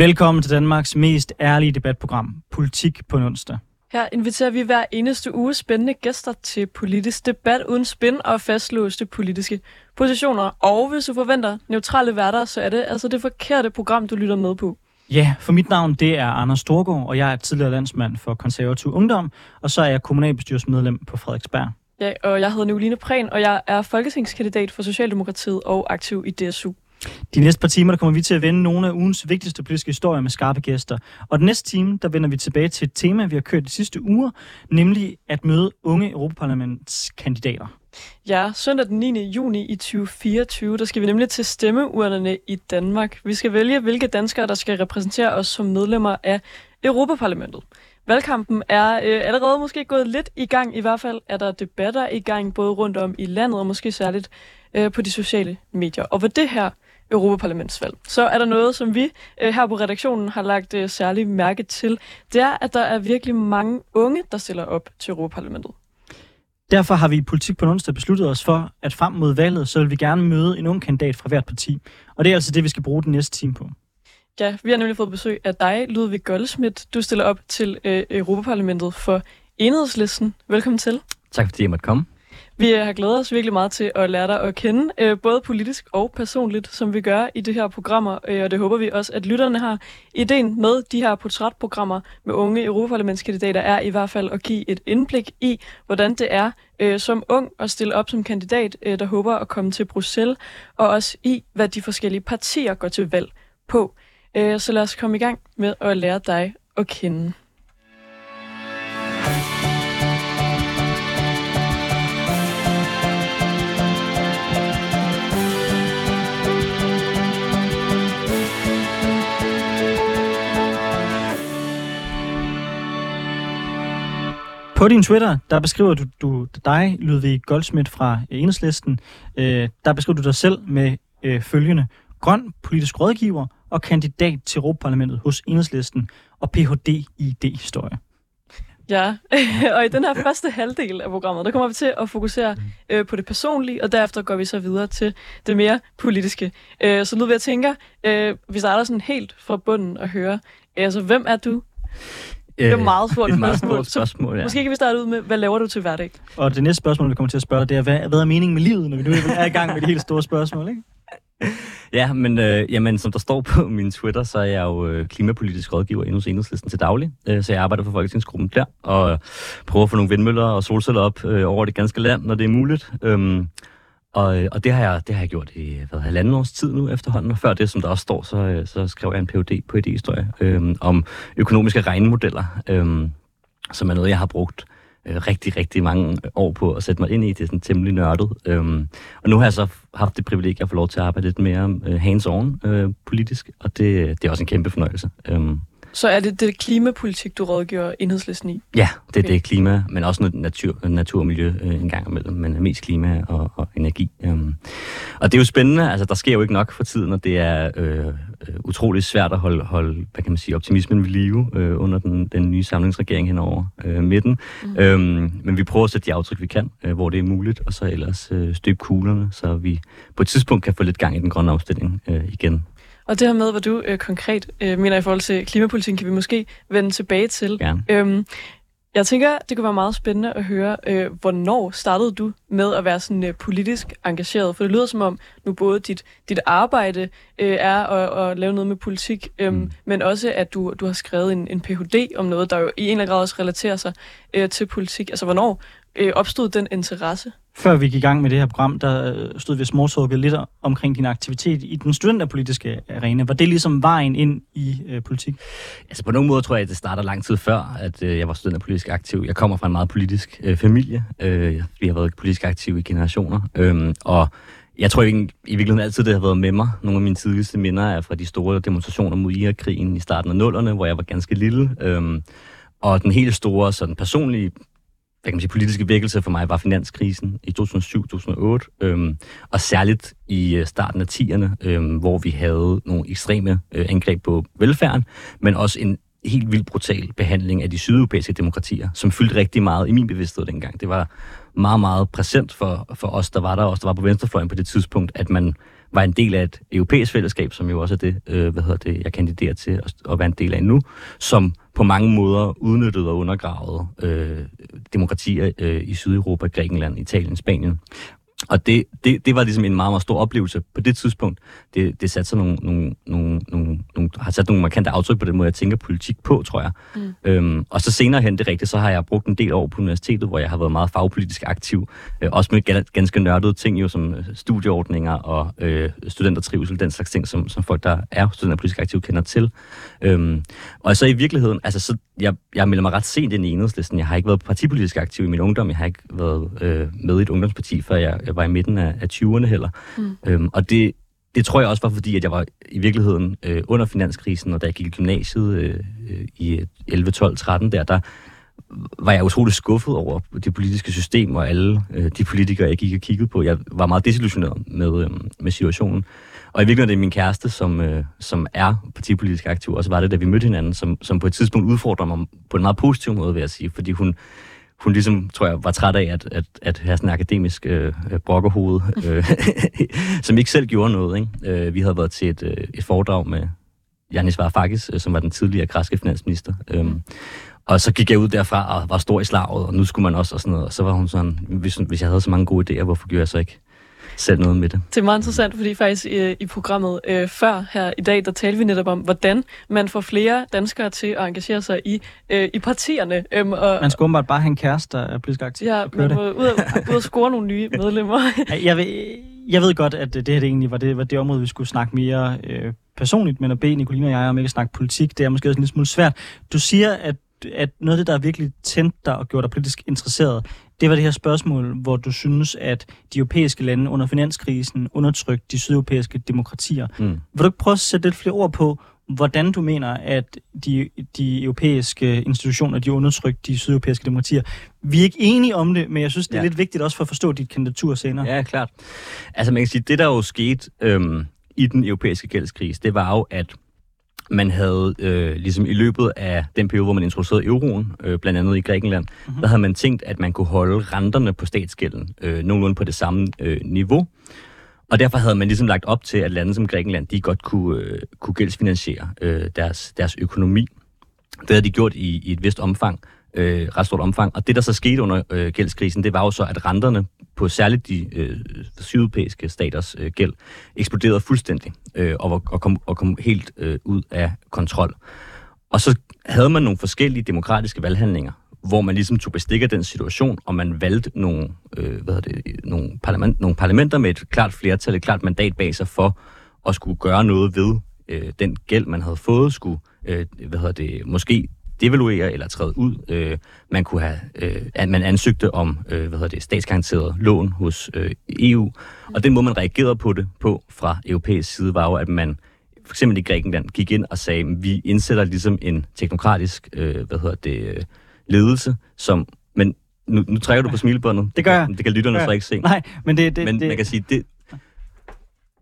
Velkommen til Danmarks mest ærlige debatprogram, Politik på onsdag. Her inviterer vi hver eneste uge spændende gæster til politisk debat uden spin og fastlåste politiske positioner. Og hvis du forventer neutrale værter, så er det altså det forkerte program, du lytter med på. Ja, for mit navn det er Anders Storgård, og jeg er tidligere landsmand for konservativ ungdom, og så er jeg kommunalbestyrelsesmedlem på Frederiksberg. Ja, og jeg hedder Nicoline Prehn, og jeg er folketingskandidat for Socialdemokratiet og aktiv i DSU. De næste par timer, der kommer vi til at vende nogle af ugens vigtigste politiske historier med skarpe gæster. Og den næste time, der vender vi tilbage til et tema, vi har kørt de sidste uger, nemlig at møde unge Europaparlamentskandidater. Ja, søndag den 9. juni i 2024, der skal vi nemlig til stemmeurnerne i Danmark. Vi skal vælge, hvilke danskere, der skal repræsentere os som medlemmer af Europaparlamentet. Valgkampen er øh, allerede måske gået lidt i gang. I hvert fald er der debatter i gang, både rundt om i landet og måske særligt øh, på de sociale medier. Og hvad det her Europaparlamentsvalg, så er der noget, som vi øh, her på redaktionen har lagt øh, særlig mærke til. Det er, at der er virkelig mange unge, der stiller op til Europaparlamentet. Derfor har vi i Politik på onsdag besluttet os for, at frem mod valget, så vil vi gerne møde en ung kandidat fra hvert parti. Og det er altså det, vi skal bruge den næste time på. Ja, vi har nemlig fået besøg af dig, Ludvig Goldsmith. Du stiller op til øh, Europaparlamentet for Enhedslisten. Velkommen til. Tak fordi jeg måtte komme. Vi øh, har glædet os virkelig meget til at lære dig at kende, øh, både politisk og personligt, som vi gør i det her programmer, øh, og det håber vi også, at lytterne har. Ideen med de her portrætprogrammer med unge europaparlamentskandidater er i hvert fald at give et indblik i, hvordan det er øh, som ung at stille op som kandidat, der håber at komme til Bruxelles, og også i, hvad de forskellige partier går til valg på. så lad os komme i gang med at lære dig at kende. På din Twitter, der beskriver du, du dig, Ludvig Goldsmith fra øh, Enhedslisten, øh, der beskriver du dig selv med øh, følgende. Grøn politisk rådgiver og kandidat til Europaparlamentet hos Enhedslisten og Ph.D. i D-historie. Ja, og i den her første halvdel af programmet, der kommer vi til at fokusere øh, på det personlige, og derefter går vi så videre til det mere politiske. Øh, så nu vil jeg tænke, øh, vi starter sådan helt fra bunden og høre, altså hvem er du? Det er et meget stort meget spørgsmål. spørgsmål ja. Måske kan vi starte ud med, hvad laver du til hverdag? Og det næste spørgsmål, vi kommer til at spørge dig, det er, hvad, hvad er meningen med livet, når vi nu er i gang med de helt store spørgsmål, ikke? Ja, men øh, jamen, som der står på min Twitter, så er jeg jo øh, klimapolitisk rådgiver i Enhedslisten til daglig. Øh, så jeg arbejder for Folketingsgruppen der, og prøver at få nogle vindmøller og solceller op øh, over det ganske land, når det er muligt. Øhm, og, øh, og det, har jeg, det har jeg gjort i hvad, halvanden års tid nu efterhånden. Og før det, som der også står, så, øh, så skrev jeg en Ph.D. på idéhistorie øh, om økonomiske regnemodeller, øh, som er noget, jeg har brugt øh, rigtig, rigtig mange år på at sætte mig ind i. Det er sådan temmelig nørdet. Øhm, og nu har jeg så haft det privilegie at få lov til at arbejde lidt mere øh, hands-on øh, politisk, og det, det er også en kæmpe fornøjelse. Øhm, så er det det klimapolitik, du rådgiver enhedslisten i? Ja, det er okay. det klima, men også noget natur, natur og miljø øh, en gang imellem, men mest klima og, og energi. Um. Og det er jo spændende, altså der sker jo ikke nok for tiden, og det er øh, øh utrolig svært at holde, holde hvad kan man sige, optimismen ved live øh, under den, den nye samlingsregering henover øh, midten. Mm. Øhm, men vi prøver at sætte de aftryk, vi kan, øh, hvor det er muligt, og så ellers øh, støbe kuglerne, så vi på et tidspunkt kan få lidt gang i den grønne omstilling øh, igen. Og det her med, hvad du øh, konkret øh, mener i forhold til klimapolitikken, kan vi måske vende tilbage til. Ja. Øhm, jeg tænker, det kunne være meget spændende at høre, øh, hvornår startede du med at være sådan øh, politisk engageret? For det lyder som om, nu både dit, dit arbejde øh, er at, at lave noget med politik, øh, mm. men også at du, du har skrevet en, en Ph.D. om noget, der jo i en eller anden grad også relaterer sig øh, til politik. Altså, hvornår øh, opstod den interesse? Før vi gik i gang med det her program, der øh, stod vi smalltalket lidt omkring din aktivitet i den studenterpolitiske arena. Var det ligesom vejen ind i øh, politik? Altså på nogen måde tror jeg, at det starter lang tid før, at øh, jeg var studenterpolitisk aktiv. Jeg kommer fra en meget politisk øh, familie. Øh, vi har været politisk aktive i generationer. Øh, og jeg tror i, i virkeligheden altid, det har været med mig. Nogle af mine tidligste minder er fra de store demonstrationer mod Irakkrigen i starten af nullerne, hvor jeg var ganske lille. Øh, og den helt store sådan, personlige hvad kan man sige, politiske vækkelse for mig var finanskrisen i 2007-2008, øhm, og særligt i øh, starten af 10'erne, øhm, hvor vi havde nogle ekstreme øh, angreb på velfærden, men også en helt vildt brutal behandling af de sydeuropæiske demokratier, som fyldte rigtig meget i min bevidsthed dengang. Det var meget, meget præsent for, for os, der var der, os, der var på venstrefløjen på det tidspunkt, at man var en del af et europæisk fællesskab, som jo også er det, øh, hvad hedder det, jeg kandiderer til at, at være en del af nu, som på mange måder udnyttede og undergravede øh, demokratier øh, i Sydeuropa, Grækenland, Italien, Spanien. Og det, det, det var ligesom en meget, meget stor oplevelse på det tidspunkt. Det, det satte sig nogle, nogle, nogle, nogle, nogle, har sat nogle markante aftryk på den måde, jeg tænker politik på, tror jeg. Mm. Øhm, og så senere hen, det rigtigt, så har jeg brugt en del år på universitetet, hvor jeg har været meget fagpolitisk aktiv. Øh, også med ganske nørdede ting, jo som øh, studieordninger og øh, studentertrivsel, den slags ting, som, som folk, der er studenterpolitisk aktive, kender til. Øhm, og så i virkeligheden, altså så, jeg, jeg melder mig ret sent ind i enhedslisten. Jeg har ikke været partipolitisk aktiv i min ungdom. Jeg har ikke været øh, med i et ungdomsparti, før jeg, jeg var i midten af, af 20'erne heller. Mm. Øhm, og det, det tror jeg også var fordi, at jeg var i virkeligheden øh, under finanskrisen, og da jeg gik i gymnasiet øh, øh i 11, 12, 13 der, der var jeg utrolig skuffet over det politiske system og alle øh, de politikere, jeg gik og kiggede på. Jeg var meget desillusioneret med, øh, med situationen. Og i virkeligheden er det min kæreste, som, øh, som er partipolitisk aktiv, og så var det, da vi mødte hinanden, som, som på et tidspunkt udfordrer mig på en meget positiv måde, vil jeg sige, fordi hun, hun ligesom, tror jeg, var træt af at, at, at have sådan en akademisk øh, øh brokkerhoved, øh, som ikke selv gjorde noget. Ikke? Øh, vi havde været til et, øh, et foredrag med Janis Varoufakis, øh, som var den tidligere græske finansminister. Øh, og så gik jeg ud derfra og var stor i slaget, og nu skulle man også og sådan noget. Og så var hun sådan, hvis, hvis jeg havde så mange gode idéer, hvorfor gjorde jeg så ikke selv noget med det. Det er meget interessant, fordi faktisk i, i programmet øh, før her i dag, der talte vi netop om, hvordan man får flere danskere til at engagere sig i, øh, i partierne. Øhm, og, man skal åbenbart bare have en kæreste, der er politisk aktiv. Ja, man må ud, ud og score nogle nye medlemmer. jeg, ved, jeg ved godt, at det her det egentlig var det, var det område, vi skulle snakke mere øh, personligt, men at bede Nicolina og jeg om ikke at snakke politik, det er måske også en lille smule svært. Du siger, at at noget af det, der er virkelig tændt dig og gjort dig politisk interesseret, det var det her spørgsmål, hvor du synes, at de europæiske lande under finanskrisen undertrykte de sydeuropæiske demokratier. Mm. Vil du ikke prøve at sætte lidt flere ord på, hvordan du mener, at de, de europæiske institutioner, de undertrykte de sydeuropæiske demokratier. Vi er ikke enige om det, men jeg synes, det er ja. lidt vigtigt også for at forstå dit kandidatur senere. Ja, klart. Altså man kan sige, det der jo skete øhm, i den europæiske gældskrise, det var jo, at man havde øh, ligesom i løbet af den periode, hvor man introducerede euroen, øh, blandt andet i Grækenland, mm-hmm. der havde man tænkt, at man kunne holde renterne på statsgælden øh, nogenlunde på det samme øh, niveau. Og derfor havde man ligesom lagt op til, at lande som Grækenland, de godt kunne, øh, kunne gældsfinansiere øh, deres, deres økonomi. Det havde de gjort i, i et vist omfang, øh, ret stort omfang. Og det, der så skete under øh, gældskrisen, det var jo så, at renterne på særligt de øh, sydeuropæiske staters øh, gæld eksploderede fuldstændig øh, og, og, kom, og kom helt øh, ud af kontrol. Og så havde man nogle forskellige demokratiske valghandlinger, hvor man ligesom tog bestik af den situation, og man valgte nogle, øh, hvad det, nogle, parlament, nogle parlamenter med et klart flertal, et klart mandat bag sig for at skulle gøre noget ved øh, den gæld, man havde fået, skulle øh, hvad hedder det, måske devaluere eller træde ud. Øh, man kunne have, øh, at man ansøgte om, øh, hvad hedder det, statsgaranteret lån hos øh, EU. Og den måde, man reagerede på det på fra europæisk side, var jo, at man for eksempel i Grækenland gik ind og sagde, at vi indsætter ligesom en teknokratisk, øh, hvad hedder det, ledelse, som, men nu, nu trækker du på smilebåndet. Det gør jeg. Det kan lytterne så ikke se. Nej, men det... det men det, man kan sige, det,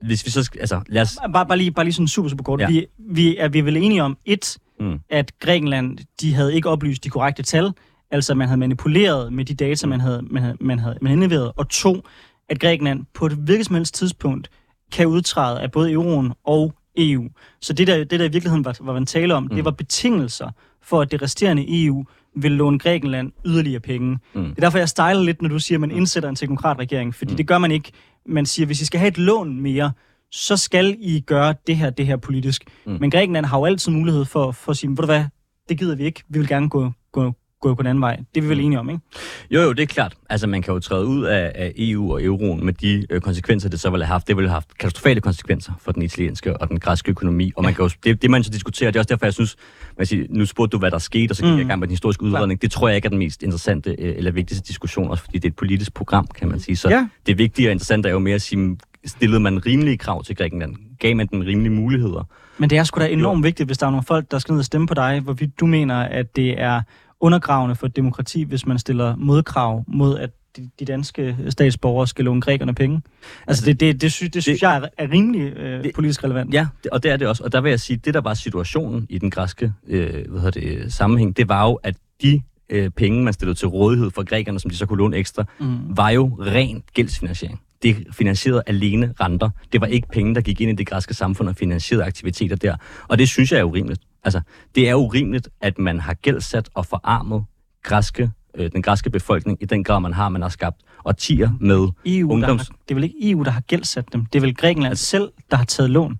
hvis vi så altså, lad os... Bare, bare, lige, bare lige sådan super, super kort. Ja. Vi, vi, er vi vel enige om, et, mm. at Grækenland, de havde ikke oplyst de korrekte tal, altså man havde manipuleret med de data, man havde, man havde, man havde man indleveret, og to, at Grækenland på et hvilket som helst tidspunkt kan udtræde af både euroen og EU. Så det der, det der i virkeligheden var, var man tale om, mm. det var betingelser for, at det resterende EU vil låne Grækenland yderligere penge. Mm. Det er derfor, jeg stejler lidt, når du siger, at man mm. indsætter en teknokratregering, fordi mm. det gør man ikke. Man siger, hvis I skal have et lån mere, så skal I gøre det her, det her politisk. Mm. Men Grækenland har jo altid mulighed for, for at sige, ved du hvad, det gider vi ikke. Vi vil gerne gå, gå, gå på den anden vej. Det er vi vel mm. enige om, ikke? Jo, jo, det er klart. Altså, man kan jo træde ud af, af EU og euroen med de øh, konsekvenser, det så ville have haft. Det ville have haft katastrofale konsekvenser for den italienske og den græske økonomi. Og man kan jo, det, det, man så diskuterer, det er også derfor, jeg synes, man siger, nu spurgte du, hvad der skete, og så gik mm. jeg i gang med den historiske udredning. Det tror jeg ikke er den mest interessante øh, eller vigtigste diskussion, også fordi det er et politisk program, kan man sige. Så ja. det vigtige og interessante er jo mere at sige, stillede man rimelige krav til Grækenland? Gav man den rimelige muligheder? Men det er sgu da enormt vigtigt, hvis der er nogle folk, der skal ned og stemme på dig, hvorvidt du mener, at det er undergravende for demokrati, hvis man stiller modkrav mod, at de, de danske statsborgere skal låne grækerne penge. Altså, altså det, det, det, sy, det synes det, jeg er, er rimelig øh, det, politisk relevant. Ja, det, og det er det også. Og der vil jeg sige, det der var situationen i den græske øh, hvad hedder det, sammenhæng, det var jo, at de øh, penge, man stillede til rådighed for grækerne, som de så kunne låne ekstra, mm. var jo ren gældsfinansiering. Det finansierede alene renter. Det var ikke penge, der gik ind i det græske samfund og finansierede aktiviteter der. Og det synes jeg er urimeligt. Altså, det er urimeligt, at man har gældsat og forarmet græske, øh, den græske befolkning i den grad, man har. Man har skabt årtier med EU, ungdoms... har, det er vel ikke EU, der har gældsat dem. Det er vel Grækenland selv, der har taget lån.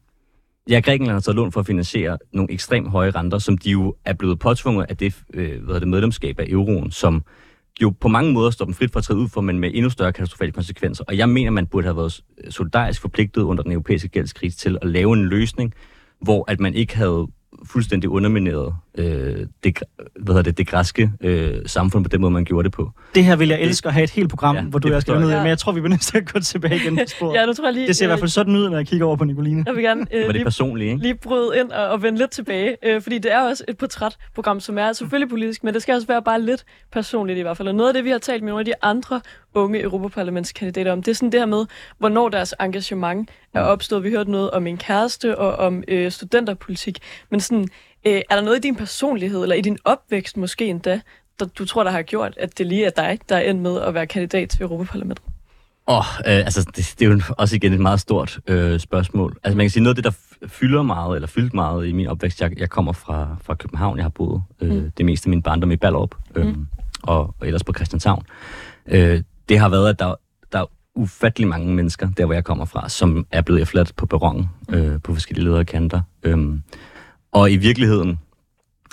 Ja, Grækenland har taget lån for at finansiere nogle ekstremt høje renter, som de jo er blevet påtvunget af det, øh, hvad det medlemskab af euroen, som jo på mange måder står dem frit for at træde ud for, men med endnu større katastrofale konsekvenser. Og jeg mener, man burde have været solidarisk forpligtet under den europæiske gældskrise til at lave en løsning, hvor at man ikke havde fuldstændig undermineret øh, det, hvad hedder det, det græske øh, samfund på den måde, man gjorde det på. Det her vil jeg elske at have et helt program, Ja, ja, hvor du jeg skal ned, jeg. men jeg tror, vi bliver nødt til at gå tilbage igen på sporet. Ja, nu tror jeg lige... Det ser i øh, hvert fald sådan ud, når jeg kigger over på Nicoline. Jeg vil gerne øh, Var det lige personligt, ikke? lige bryde ind og, og vende lidt tilbage, øh, fordi det er også et portrætprogram, som er selvfølgelig politisk, men det skal også være bare lidt personligt i hvert fald. Og noget af det, vi har talt med nogle af de andre unge Europaparlamentskandidater om, det er sådan det her med, hvornår deres engagement er opstået. Vi hørte noget om en kæreste og om øh, studenterpolitik, men sådan, øh, er der noget i din personlighed, eller i din opvækst måske endda, der, du tror, der har gjort, at det lige er dig, der er endt med at være kandidat til Europaparlamentet? Åh, oh, øh, altså, det, det er jo også igen et meget stort øh, spørgsmål. Altså, man kan sige, noget af det, der fylder meget, eller fyldt meget i min opvækst, jeg, jeg kommer fra, fra København, jeg har boet øh, Mm. mm. det meste af min barndom i Ballerup, øh, Mm. mm. og, og ellers på Christianshavn. Øh, det har været, at der, der er ufattelig mange mennesker, der hvor jeg kommer fra, som er blevet efterladt på perronen øh, på forskellige ledere kanter. Øh, og i virkeligheden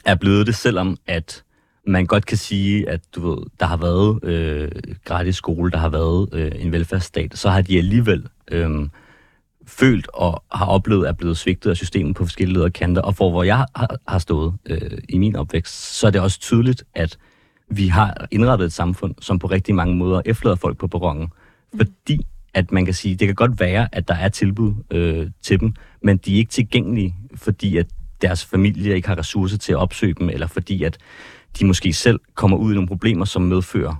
er blevet det, selvom at man godt kan sige, at du ved, der har været øh, gratis skole, der har været øh, en velfærdsstat, så har de alligevel øh, følt og har oplevet at er blevet svigtet af systemet på forskellige ledere kanter. Og for hvor jeg har, har stået øh, i min opvækst, så er det også tydeligt, at vi har indrettet et samfund, som på rigtig mange måder efterlader folk på perronen. Fordi at man kan sige, det kan godt være, at der er tilbud øh, til dem, men de er ikke tilgængelige, fordi at deres familie ikke har ressourcer til at opsøge dem, eller fordi at de måske selv kommer ud i nogle problemer, som medfører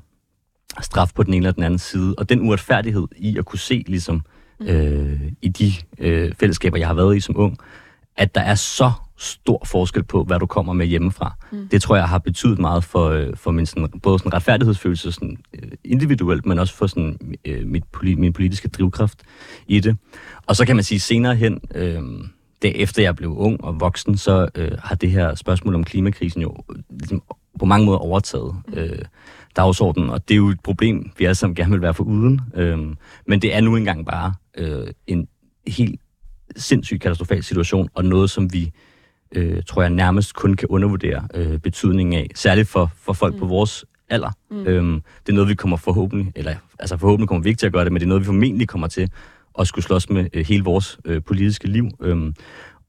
straf på den ene eller den anden side. Og den uretfærdighed i at kunne se, ligesom øh, i de øh, fællesskaber, jeg har været i som ung, at der er så stor forskel på, hvad du kommer med hjemmefra. Mm. Det tror jeg har betydet meget for, øh, for min sådan, både sådan retfærdighedsfølelse sådan, øh, individuelt, men også for sådan, øh, mit, min politiske drivkraft i det. Og så kan man sige senere hen, øh, da efter jeg blev ung og voksen, så øh, har det her spørgsmål om klimakrisen jo øh, ligesom, på mange måder overtaget øh, dagsordenen, og det er jo et problem, vi alle sammen gerne vil være for uden. Øh, men det er nu engang bare øh, en helt sindssygt katastrofal situation, og noget, som vi, øh, tror jeg, nærmest kun kan undervurdere øh, betydningen af, særligt for, for folk mm. på vores alder. Mm. Øhm, det er noget, vi kommer forhåbentlig, eller altså forhåbentlig kommer vi ikke til at gøre det, men det er noget, vi formentlig kommer til at skulle slås med øh, hele vores øh, politiske liv. Øhm,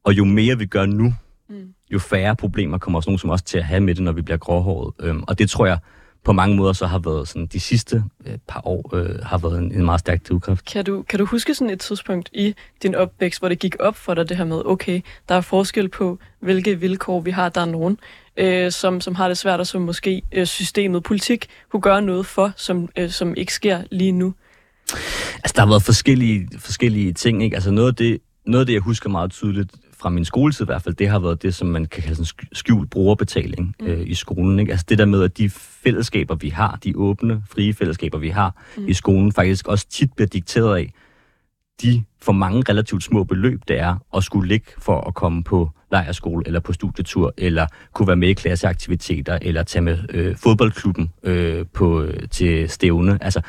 og jo mere vi gør nu, Mm. jo færre problemer kommer også nogen som os til at have med det, når vi bliver gråhåret. Øhm, og det tror jeg på mange måder så har været sådan, de sidste øh, par år øh, har været en, en meget stærk drivkraft. Kan du, kan du huske sådan et tidspunkt i din opvækst, hvor det gik op for dig det her med, okay, der er forskel på, hvilke vilkår vi har. Der er nogen, øh, som, som har det svært, og som måske øh, systemet, politik, kunne gøre noget for, som, øh, som ikke sker lige nu. Altså, der har været forskellige, forskellige ting, ikke? Altså, noget af, det, noget af det, jeg husker meget tydeligt fra min skoletid i hvert fald, det har været det, som man kan kalde sådan sk- skjult brugerbetaling mm. øh, i skolen, ikke? Altså, det der med, at de fællesskaber, vi har, de åbne, frie fællesskaber, vi har mm. i skolen, faktisk også tit bliver dikteret af de for mange relativt små beløb, det er at skulle ligge for at komme på lejerskole eller på studietur, eller kunne være med i klasseaktiviteter, eller tage med øh, fodboldklubben øh, på, øh, til stævne. Altså,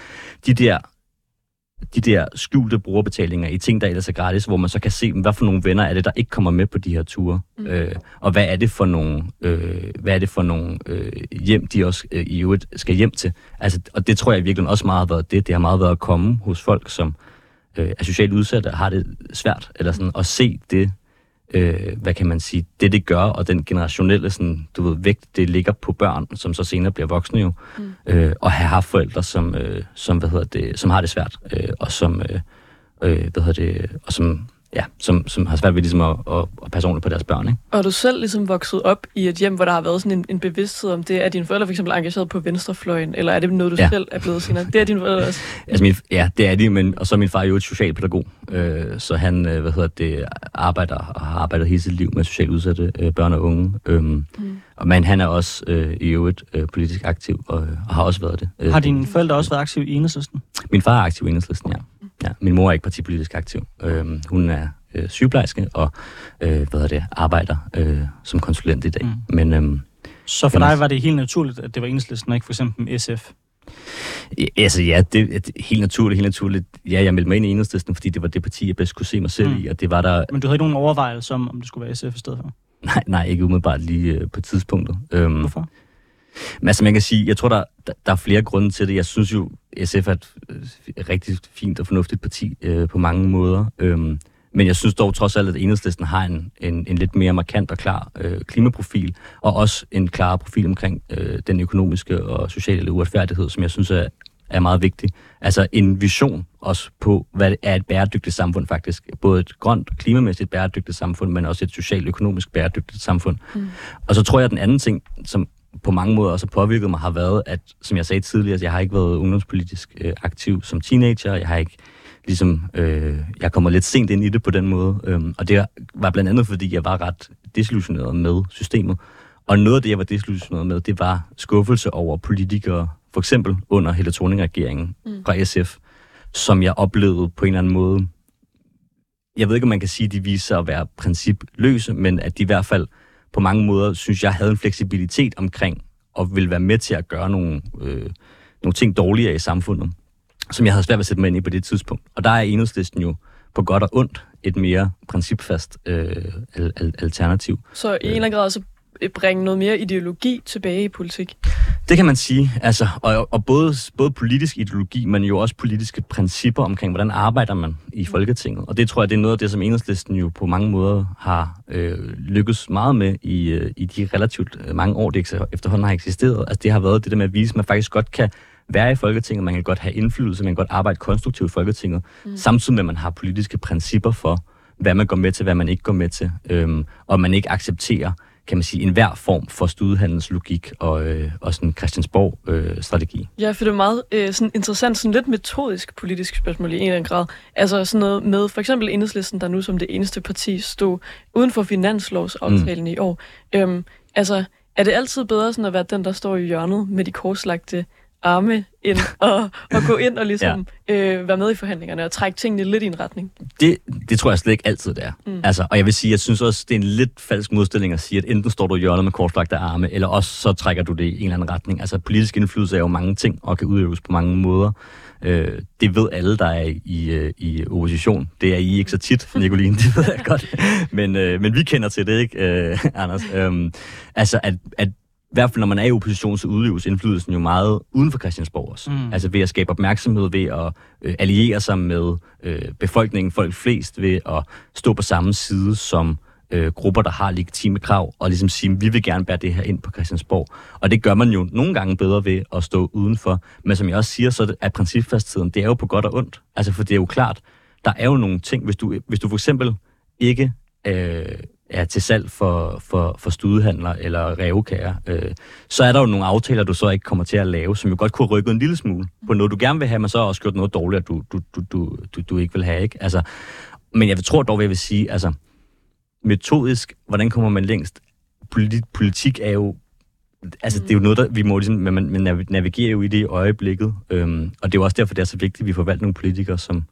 de der de der skjulte brugerbetalinger i ting, der ellers er gratis, hvor man så kan se, hvad for nogle venner er det, der ikke kommer med på de her ture, mm. øh, og hvad er det for nogle, øh, hvad er det for nogle øh, hjem, de også øh, i øvrigt skal hjem til. Altså, og det tror jeg virkelig også meget har været det. Det har meget været at komme hos folk, som øh, er socialt udsatte og har det svært, eller sådan, at se det, øh, hvad kan man sige, det det gør, og den generationelle sådan, du ved, vægt, det ligger på børn, som så senere bliver voksne jo, mm. øh, og have haft forældre, som, øh, som, hvad hedder det, som har det svært, øh, og som, øh, øh, hvad hedder det, og som, ja, som, som har svært ved ligesom at, at, at passe ordentligt på deres børn, ikke? Og er du selv ligesom vokset op i et hjem, hvor der har været sådan en, en bevidsthed om det? Er dine forældre for eksempel engageret på venstrefløjen, eller er det noget, du ja. Selv er blevet senere? Det er dine forældre også. Altså min, ja, det er de, men og så er min far jo et socialpædagog, øh, så han, øh, hvad hedder det, arbejder og har arbejdet hele sit liv med socialt udsatte øh, børn og unge. Øhm, mm. og, men han er også øh, i øvrigt øh, politisk aktiv, og, og har også været det. Øh, Har dine forældre også været aktive i enhedslisten? Min far er aktiv i enhedslisten, ja. Ja, min mor er ikke partipolitisk aktiv. Øhm, hun er øh, sygeplejerske og øh, hvad det, arbejder øh, som konsulent i dag. Mm. Men øhm, Så for dig var det helt naturligt, at det var enhedslisten, og ikke for eksempel SF? Ja, Altså ja, det er helt naturligt, helt naturligt. Ja, jeg meldte mig ind i enhedslisten, fordi det var det parti, jeg bedst kunne se mig selv Mm. i, og det var der... Men du havde ikke nogen overvejelse om, om det skulle være SF i stedet for? Nej, nej ikke umiddelbart lige øh, på tidspunktet. Øhm, Hvorfor? Men altså man kan sige, jeg tror, der, der, der er flere grunde til det. Jeg synes jo, SF er et øh, rigtig fint og fornuftigt parti øh, på mange måder. Øhm, men jeg synes dog trods alt, at enhedslisten har en, en, en lidt mere markant og klar øh, klimaprofil, og også en klar profil omkring øh, den økonomiske og sociale uretfærdighed, som jeg synes er, er meget vigtig. Altså en vision også på, hvad det er et bæredygtigt samfund faktisk. Både et grønt, klimamæssigt bæredygtigt samfund, men også et socialt-økonomisk bæredygtigt samfund. Mm. Og så tror jeg, at den anden ting, som på mange måder også har påvirket mig, har været, at som jeg sagde tidligere, jeg har ikke været ungdomspolitisk øh, aktiv som teenager. Jeg har ikke ligesom, øh, jeg kommer lidt sent ind i det på den måde. Øhm, og det var blandt andet, fordi jeg var ret desillusioneret med systemet. Og noget af det, jeg var desillusioneret med, det var skuffelse over politikere, for eksempel under Helle Thorning-regeringen mm. fra SF, som jeg oplevede på en eller anden måde. Jeg ved ikke, om man kan sige, at de viser sig at være principløse, men at de i hvert fald på mange måder, synes jeg, havde en fleksibilitet omkring og ville være med til at gøre nogle, øh, nogle ting dårligere i samfundet, som jeg havde svært ved at sætte mig ind i på det tidspunkt. Og der er enhedslisten jo på godt og ondt et mere principfast øh, al- al- alternativ. Så i en eller anden grad så bringe noget mere ideologi tilbage i politik. Det kan man sige, altså, og, og både, både politisk ideologi, men jo også politiske principper omkring, hvordan arbejder man i Folketinget. Og det tror jeg, det er noget af det, som enhedslisten jo på mange måder har øh, lykkes meget med i, øh, i de relativt øh, mange år, det efterhånden har eksisteret. Altså det har været det der med at vise, at man faktisk godt kan være i Folketinget, man kan godt have indflydelse, man kan godt arbejde konstruktivt i Folketinget, mm. samtidig med, at man har politiske principper for, hvad man går med til, hvad man ikke går med til, øhm, og man ikke accepterer kan man sige, enhver form for studehandelslogik og, øh, og sådan Christiansborg-strategi. Ja, for det er meget øh, sådan interessant, sådan lidt metodisk politisk spørgsmål i en eller anden grad. Altså sådan noget med for eksempel Enhedslisten, der nu som det eneste parti stod uden for finanslovsaftalen mm. i år. Øhm, altså, er det altid bedre sådan at være den, der står i hjørnet med de korslagte arme ind og, og gå ind og ligesom ja. øh, være med i forhandlingerne og trække tingene lidt i en retning? Det, det tror jeg slet ikke altid, det er. Mm. Altså, og jeg vil sige, jeg synes også, det er en lidt falsk modstilling at sige, at enten står du i hjørnet med korslagte arme, eller også så trækker du det i en eller anden retning. Altså, politisk indflydelse er jo mange ting, og kan udøves på mange måder. Øh, det ved alle, der er i, øh, i opposition. Det er I ikke så tit, Nicoline, det ved jeg godt. Men, øh, men vi kender til det, ikke, øh, Anders? Øh, altså, at, at i hvert fald når man er i opposition, så udøves indflydelsen jo meget uden for Christiansborg også. Mm. Altså ved at skabe opmærksomhed, ved at øh, alliere sig med øh, befolkningen, folk flest, ved at stå på samme side som øh, grupper, der har legitime krav, og ligesom sige, vi vil gerne bære det her ind på Christiansborg. Og det gør man jo nogle gange bedre ved at stå udenfor. Men som jeg også siger, så er principfastheden, det er jo på godt og ondt. Altså for det er jo klart, der er jo nogle ting, hvis du, hvis du for eksempel ikke øh, er til salg for, for, for studehandler eller revkager, øh, så er der jo nogle aftaler, du så ikke kommer til at lave, som jo godt kunne rykke en lille smule på noget, du gerne vil have, men så har også gjort noget dårligt, du, du, du, du, du, du ikke vil have. Ikke? Altså, men jeg tror dog, hvad jeg vil sige, altså, metodisk, hvordan kommer man længst? Politik, politik er jo Altså, det er jo noget, der vi må ligesom, men man, man navigerer jo i det i øjeblikket, øhm, og det er jo også derfor, det er så vigtigt, at vi får valgt nogle politikere, som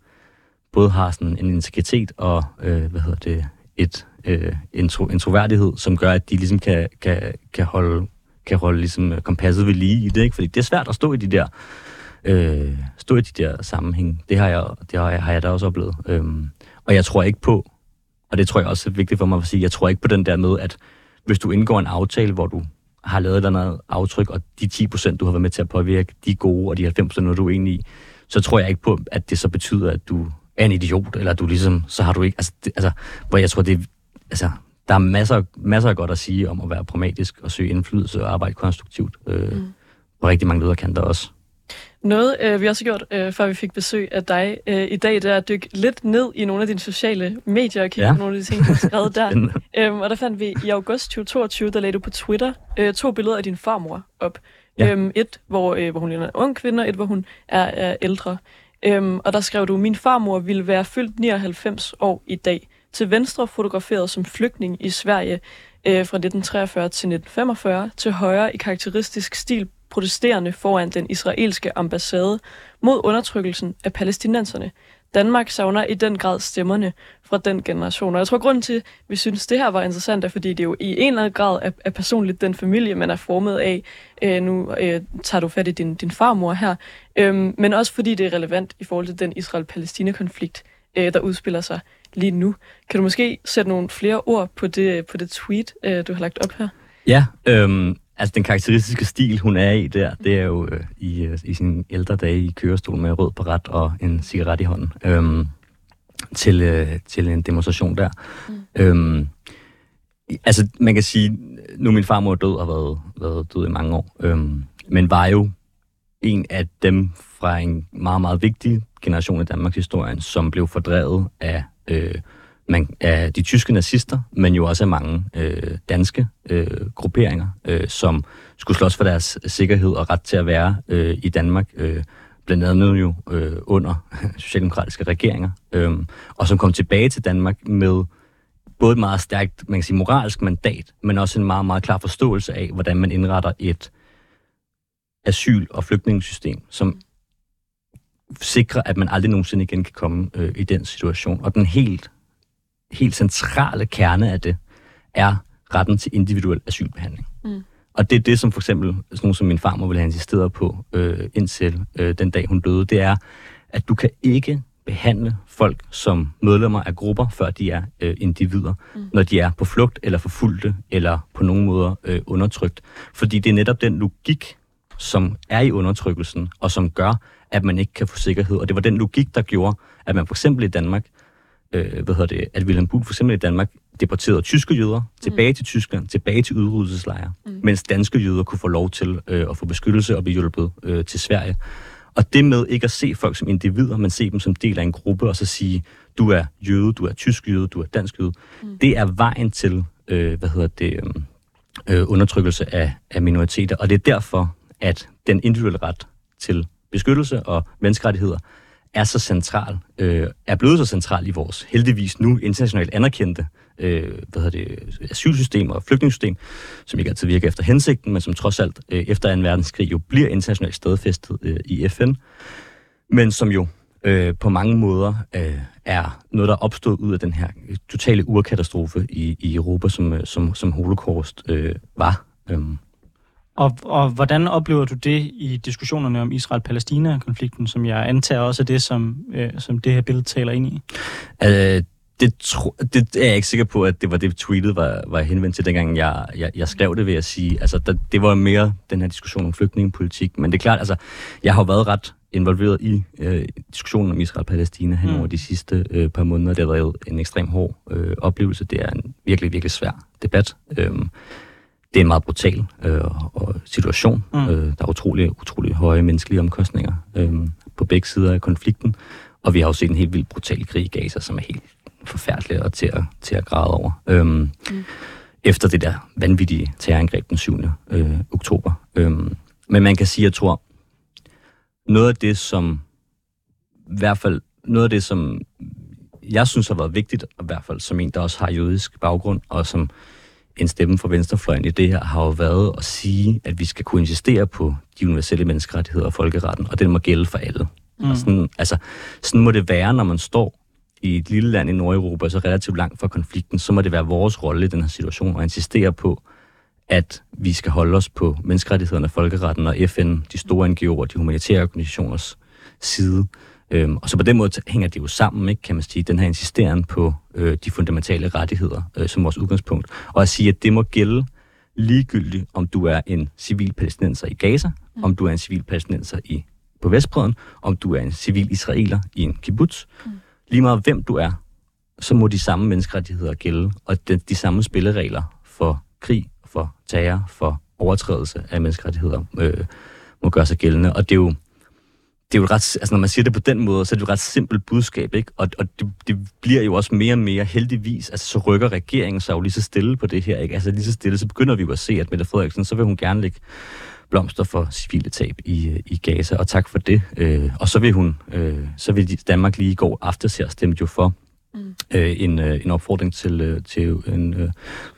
både har sådan en integritet og, øh, hvad hedder det, et, øh, en, tro, en troværdighed, som gør, at de ligesom kan, kan, kan holde, kan holde ligesom øh, kompasset ved lige i det, ikke? Fordi det er svært at stå i de der, øh, stå i de der sammenhæng. Det har jeg, det har jeg, har jeg da også oplevet. Øhm, og jeg tror ikke på, og det tror jeg også er vigtigt for mig at sige, jeg tror ikke på den der med, at hvis du indgår en aftale, hvor du har lavet et eller andet aftryk, og de 10%, du har været med til at påvirke, de er gode, og de 90%, når du er enig i, så tror jeg ikke på, at det så betyder, at du er en idiot, eller at du ligesom, så har du ikke, altså, det, altså hvor jeg tror, det altså, der er masser, masser af godt at sige om at være pragmatisk og søge indflydelse og arbejde konstruktivt. Øh, mm. På rigtig mange lederkanter også. Noget, øh, vi også har gjort, øh, før vi fik besøg af dig øh, i dag, det er at dykke lidt ned i nogle af dine sociale medier og kigge ja. på nogle af de ting, du har skrevet der. øhm, og der fandt vi i august 2022, der lagde du på Twitter øh, to billeder af din farmor op. Ja. Øhm, et, hvor, øh, hvor hun er en ung kvinde, og et, hvor hun er, er ældre. Øhm, og der skrev du, min farmor ville være fyldt 99 år i dag. Til venstre fotograferet som flygtning i Sverige øh, fra 1943 til 1945. Til højre i karakteristisk stil protesterende foran den israelske ambassade mod undertrykkelsen af palæstinenserne. Danmark savner i den grad stemmerne fra den generation. Og jeg tror, grund til, at vi synes, det her var interessant, er, fordi det jo i en eller anden grad er, er personligt den familie, man er formet af. Øh, nu øh, tager du fat i din, din farmor her. Øh, men også fordi det er relevant i forhold til den Israel-Palæstina-konflikt, øh, der udspiller sig lige nu. Kan du måske sætte nogle flere ord på det, på det tweet, øh, du har lagt op her? Ja, øhm, altså den karakteristiske stil, hun er i der, det er jo øh, i, øh, i sine ældre dage i kørestol med rød baret og en cigaret i hånden øhm, til, øh, til en demonstration der. Mm. Øhm, altså man kan sige, nu min farmor er død og har været, været død i mange år, øhm, men var jo en af dem fra en meget, meget vigtig generation i Danmarks historie, som blev fordrevet af øh, man, af de tyske nazister, men jo også af mange øh, danske øh, grupperinger, øh, som skulle slås for deres sikkerhed og ret til at være øh, i Danmark, øh, blandt andet jo øh, under socialdemokratiske regeringer, øh, og som kom tilbage til Danmark med både et meget stærkt man kan sige, moralsk mandat, men også en meget, meget klar forståelse af, hvordan man indretter et asyl- og flygtningssystem, som sikrer, at man aldrig nogensinde igen kan komme øh, i den situation. Og den helt helt centrale kerne af det, er retten til individuel asylbehandling. Mm. Og det er det, som for eksempel sådan nogen som min farmor ville have insisteret på øh, indtil øh, den dag, hun døde. Det er, at du kan ikke behandle folk som medlemmer af grupper, før de er øh, individer, mm. når de er på flugt eller forfulgte eller på nogen måder øh, undertrykt. Fordi det er netop den logik, som er i undertrykkelsen, og som gør, at man ikke kan få sikkerhed. Og det var den logik, der gjorde, at man for eksempel i Danmark øh, hvad hedder det, at Wilhelm Buhl for eksempel i Danmark deporterede tyske jøder tilbage mm. til Tyskland, tilbage til udryddelseslejre, mm. mens danske jøder kunne få lov til øh, at få beskyttelse og blive hjulpet øh, til Sverige. Og det med ikke at se folk som individer, men se dem som del af en gruppe, og så sige, du er jøde, du er tysk jøde, du er dansk jøde, mm. det er vejen til, øh, hvad hedder det, øh, øh undertrykkelse af, af minoriteter. Og det er derfor, at den individuelle ret til beskyttelse og menneskerettigheder er så central, øh, er blevet så central i vores heldigvis nu internationalt anerkendte øh, hvad hedder det, asylsystem og flygtningssystem, som ikke altid virker efter hensigten, men som trods alt øh, efter 2. verdenskrig jo bliver internationalt stedfæstet øh, i FN, men som jo øh, på mange måder øh, er noget, der er opstået ud af den her totale urkatastrofe i, i Europa, som, øh, som, som holocaust øh, var. Øh. Og, og hvordan oplever du det i diskussionerne om Israel-Palæstina-konflikten, som jeg antager også er det, som, øh, som det her billede taler ind i? Øh, det, tro, det er jeg ikke sikker på, at det var det, tweetet var, var henvendt til, dengang jeg, jeg, jeg skrev det, ved at sige. Altså, der, det var mere den her diskussion om flygtningepolitik. Men det er klart, altså, jeg har været ret involveret i øh, diskussionen om Israel-Palæstina hen over mm. de sidste øh, par måneder. Det har været en ekstrem hård øh, oplevelse. Det er en virkelig, virkelig svær debat. Øh, det er en meget brutal øh, og situation. Mm. Øh, der er utrolig, utrolig høje menneskelige omkostninger øh, på begge sider af konflikten. Og vi har også set en helt vildt brutal krig i Gaza, som er helt forfærdelig og til at, til at græde over. Øh, mm. Efter det der vanvittige terrorangreb den 7. Øh, oktober. Øh, men man kan sige, jeg tror, noget af det, som i hvert fald noget af det, som jeg synes har været vigtigt, og i hvert fald som en, der også har jødisk baggrund, og som en stemme fra venstrefløjen i det her har jo været at sige, at vi skal kunne insistere på de universelle menneskerettigheder og folkeretten, og den må gælde for alle. Mm. Og sådan, altså, sådan må det være, når man står i et lille land i Nordeuropa, så relativt langt fra konflikten, så må det være vores rolle i den her situation at insistere på, at vi skal holde os på menneskerettighederne, folkeretten og FN, de store NGO'er, de humanitære organisationers side. Øhm, og så på den måde hænger det jo sammen, ikke, kan man sige, den her insisteren på øh, de fundamentale rettigheder øh, som vores udgangspunkt. Og at sige, at det må gælde ligegyldigt, om du er en civil palæstinenser i Gaza, mm. om du er en civil palæstinenser i, på Vestbreden, om du er en civil israeler i en kibbutz. Mm. Lige meget hvem du er, så må de samme menneskerettigheder gælde, og de, de samme spilleregler for krig, for terror, for overtrædelse af menneskerettigheder øh, må gøre sig gældende. Og det er jo det er jo ret, altså når man siger det på den måde, så er det jo et ret simpelt budskab, ikke? Og, og det, det, bliver jo også mere og mere heldigvis, altså så rykker regeringen sig jo lige så stille på det her, ikke? Altså lige så stille, så begynder vi jo at se, at Mette Frederiksen, så vil hun gerne lægge blomster for civile tab i, øh, i Gaza, og tak for det. Øh, og så vil hun, øh, så vil Danmark lige i går aftes her stemme jo for mm. øh, en, øh, en opfordring til, øh, til en øh,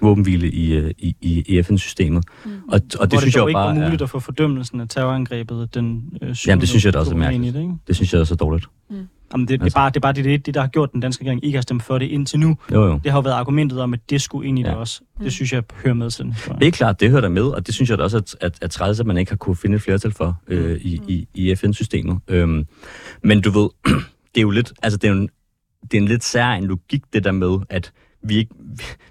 våbenhvile i, øh, i, i FN-systemet. Mm. Og, og det, det synes jeg ikke bare ikke muligt er, at få fordømmelsen af terrorangrebet den øh, Jamen, det synes jeg da også er mærkeligt. Det, ikke? det synes jeg også er dårligt. Mm. Jamen, det, altså. det, er bare, det er bare det, det, der har gjort den danske regering ikke har stemt for det indtil nu. Jo, jo. Det har jo været argumentet om, at det skulle ind i ja. det også. Det synes jeg hører med til den Det er klart, det hører der med, og det synes jeg da også, at, at, at træls, at man ikke har kunne finde et flertal for øh, mm. i, i, i FN-systemet. Øhm, men du ved, det er jo lidt, altså det er, en, det er en lidt sær en logik, det der med, at vi, ikke,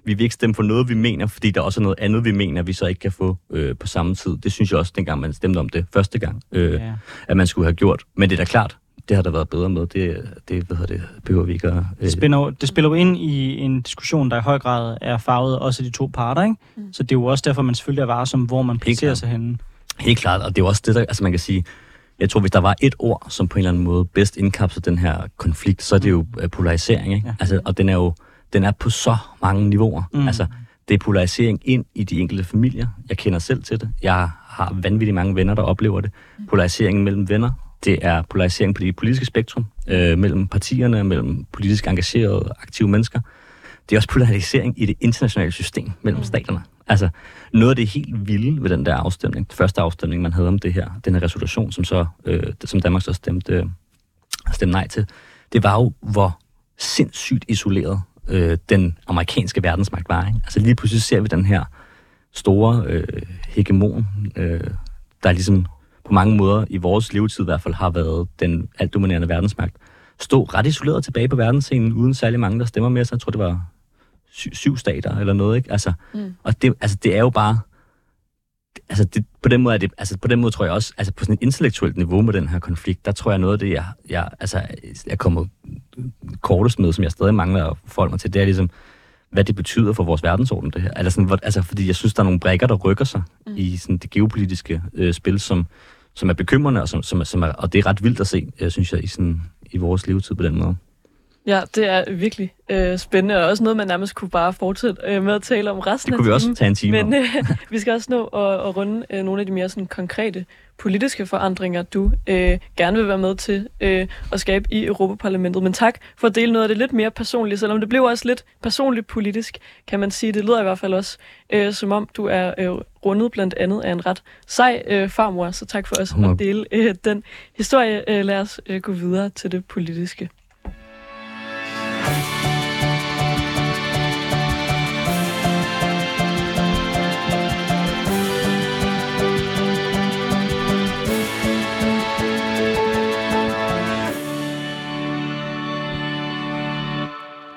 vi vil ikke stemme for noget, vi mener, fordi der også er noget andet, vi mener, vi så ikke kan få øh, på samme tid. Det synes jeg også, dengang man stemte om det første gang, øh, ja. at man skulle have gjort. Men det er da klart, det har der været bedre med. Det, det, hvad det behøver vi ikke at... Øh. Det, spiller, det spiller jo ind i en diskussion, der i høj grad er farvet også af de to parter, ikke? Mm. Så det er jo også derfor, man selvfølgelig er varsom, hvor man placerer sig henne. Helt klart, og det er jo også det, der... Altså man kan sige, jeg tror, hvis der var et ord, som på en eller anden måde bedst indkapsler den her konflikt, så er det jo øh, polarisering, ikke? Ja. Altså, og den er jo den er på så mange niveauer. Mm. Altså, det er polarisering ind i de enkelte familier. Jeg kender selv til det. Jeg har vanvittigt mange venner, der oplever det. Mm. Polariseringen mellem venner, det er polarisering på det politiske spektrum, øh, mellem partierne, mellem politisk engagerede, aktive mennesker. Det er også polarisering i det internationale system mellem mm. staterne. Altså, noget af det helt vilde ved den der afstemning, den første afstemning, man havde om det her, den her resolution, som så, øh, som Danmark så stemte, øh, stemte nej til, det var jo, hvor sindssygt isoleret øh, den amerikanske verdensmagt var. Ikke? Altså lige pludselig ser vi den her store øh, hegemon, øh, der ligesom på mange måder i vores levetid i hvert fald har været den altdominerende verdensmagt, stå ret isoleret tilbage på verdensscenen, uden særlig mange, der stemmer med sig. Jeg tror, det var syv, syv stater eller noget, ikke? Altså, mm. Og det, altså, det er jo bare... Altså, det, på, den måde er det, altså, på den måde tror jeg også, altså på sådan et intellektuelt niveau med den her konflikt, der tror jeg noget af det, jeg, jeg, altså, jeg kommer kortest med, som jeg stadig mangler at forholde mig til, det er ligesom, hvad det betyder for vores verdensorden, det her. Altså, sådan, hvor, altså fordi jeg synes, der er nogle brækker, der rykker sig mm. i sådan, det geopolitiske øh, spil, som, som er bekymrende, og, som, som, som er, og det er ret vildt at se, øh, synes jeg, i, sådan, i vores levetid på den måde. Ja, det er virkelig øh, spændende, og også noget, man nærmest kunne bare fortsætte øh, med at tale om resten af Det kunne vi også tage en time Men øh, vi skal også nå at, at runde øh, nogle af de mere sådan, konkrete politiske forandringer, du øh, gerne vil være med til øh, at skabe i Europaparlamentet. Men tak for at dele noget af det lidt mere personligt, selvom det blev også lidt personligt politisk, kan man sige. Det lyder i hvert fald også, øh, som om du er øh, rundet blandt andet af en ret sej øh, farmor, så tak for os at dele øh, den historie. Øh, lad os øh, gå videre til det politiske.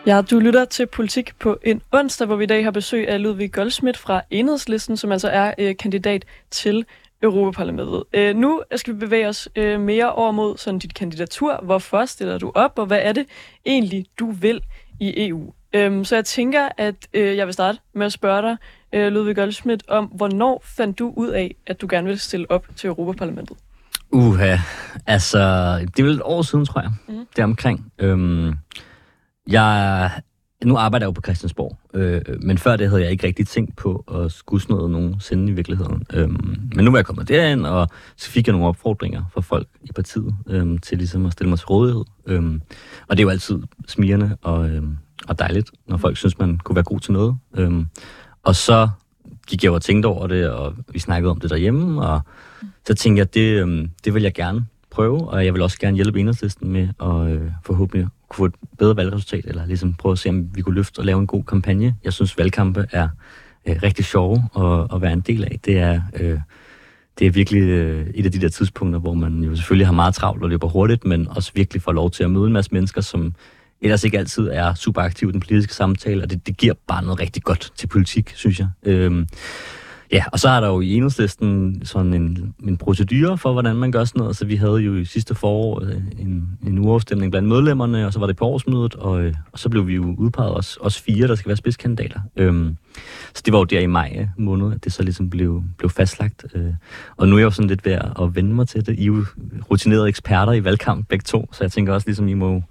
Ja, du lytter til Politik på en onsdag, hvor vi i dag har besøg af Ludvig Goldsmith fra Enhedslisten, som altså er øh, kandidat til Europaparlamentet. Øh, nu skal vi bevæge os øh, mere over mod sådan dit kandidatur. Hvorfor stiller du op, og hvad er det egentlig, du vil i EU? Øh, så jeg tænker, at øh, jeg vil starte med at spørge dig, øh, Ludvig Goldsmith, om hvornår fandt du ud af, at du gerne vil stille op til Europaparlamentet? Uha, altså, det er vel et år siden, tror jeg, mm. deromkring. Øhm, jeg, nu arbejder jeg jo på Christiansborg, øh, men før det havde jeg ikke rigtig tænkt på at skulle sådan noget nogensinde i virkeligheden. Øh, men nu er jeg kommet derind, og så fik jeg nogle opfordringer fra folk i partiet øh, til ligesom at stille mig til rådighed. Øh, og det er jo altid smirende og, øh, og dejligt, når folk synes, man kunne være god til noget. Øh, og så gik jeg og tænkte over det, og vi snakkede om det derhjemme, og så tænkte jeg, det, øh, det vil jeg gerne prøve, og jeg vil også gerne hjælpe enhedslisten med at øh, forhåbentlig kunne få et bedre valgresultat, eller ligesom prøve at se, om vi kunne løfte og lave en god kampagne. Jeg synes, valgkampe er øh, rigtig sjove at, at være en del af. Det er, øh, det er virkelig øh, et af de der tidspunkter, hvor man jo selvfølgelig har meget travlt og løber hurtigt, men også virkelig får lov til at møde en masse mennesker, som ellers ikke altid er super aktive i den politiske samtale, og det, det giver bare noget rigtig godt til politik, synes jeg. Øh, Ja, og så er der jo i enhedslisten sådan en, en procedure for, hvordan man gør sådan noget. Så vi havde jo i sidste forår øh, en, en uafstemning blandt medlemmerne, og så var det på årsmødet, og, øh, og så blev vi jo udpeget os, os fire, der skal være spidskandidater. Øhm, så det var jo der i maj øh, måned, at det så ligesom blev, blev fastlagt. Øh, og nu er jeg jo sådan lidt ved at vende mig til det. I er jo rutinerede eksperter i valgkamp begge to, så jeg tænker også ligesom, I må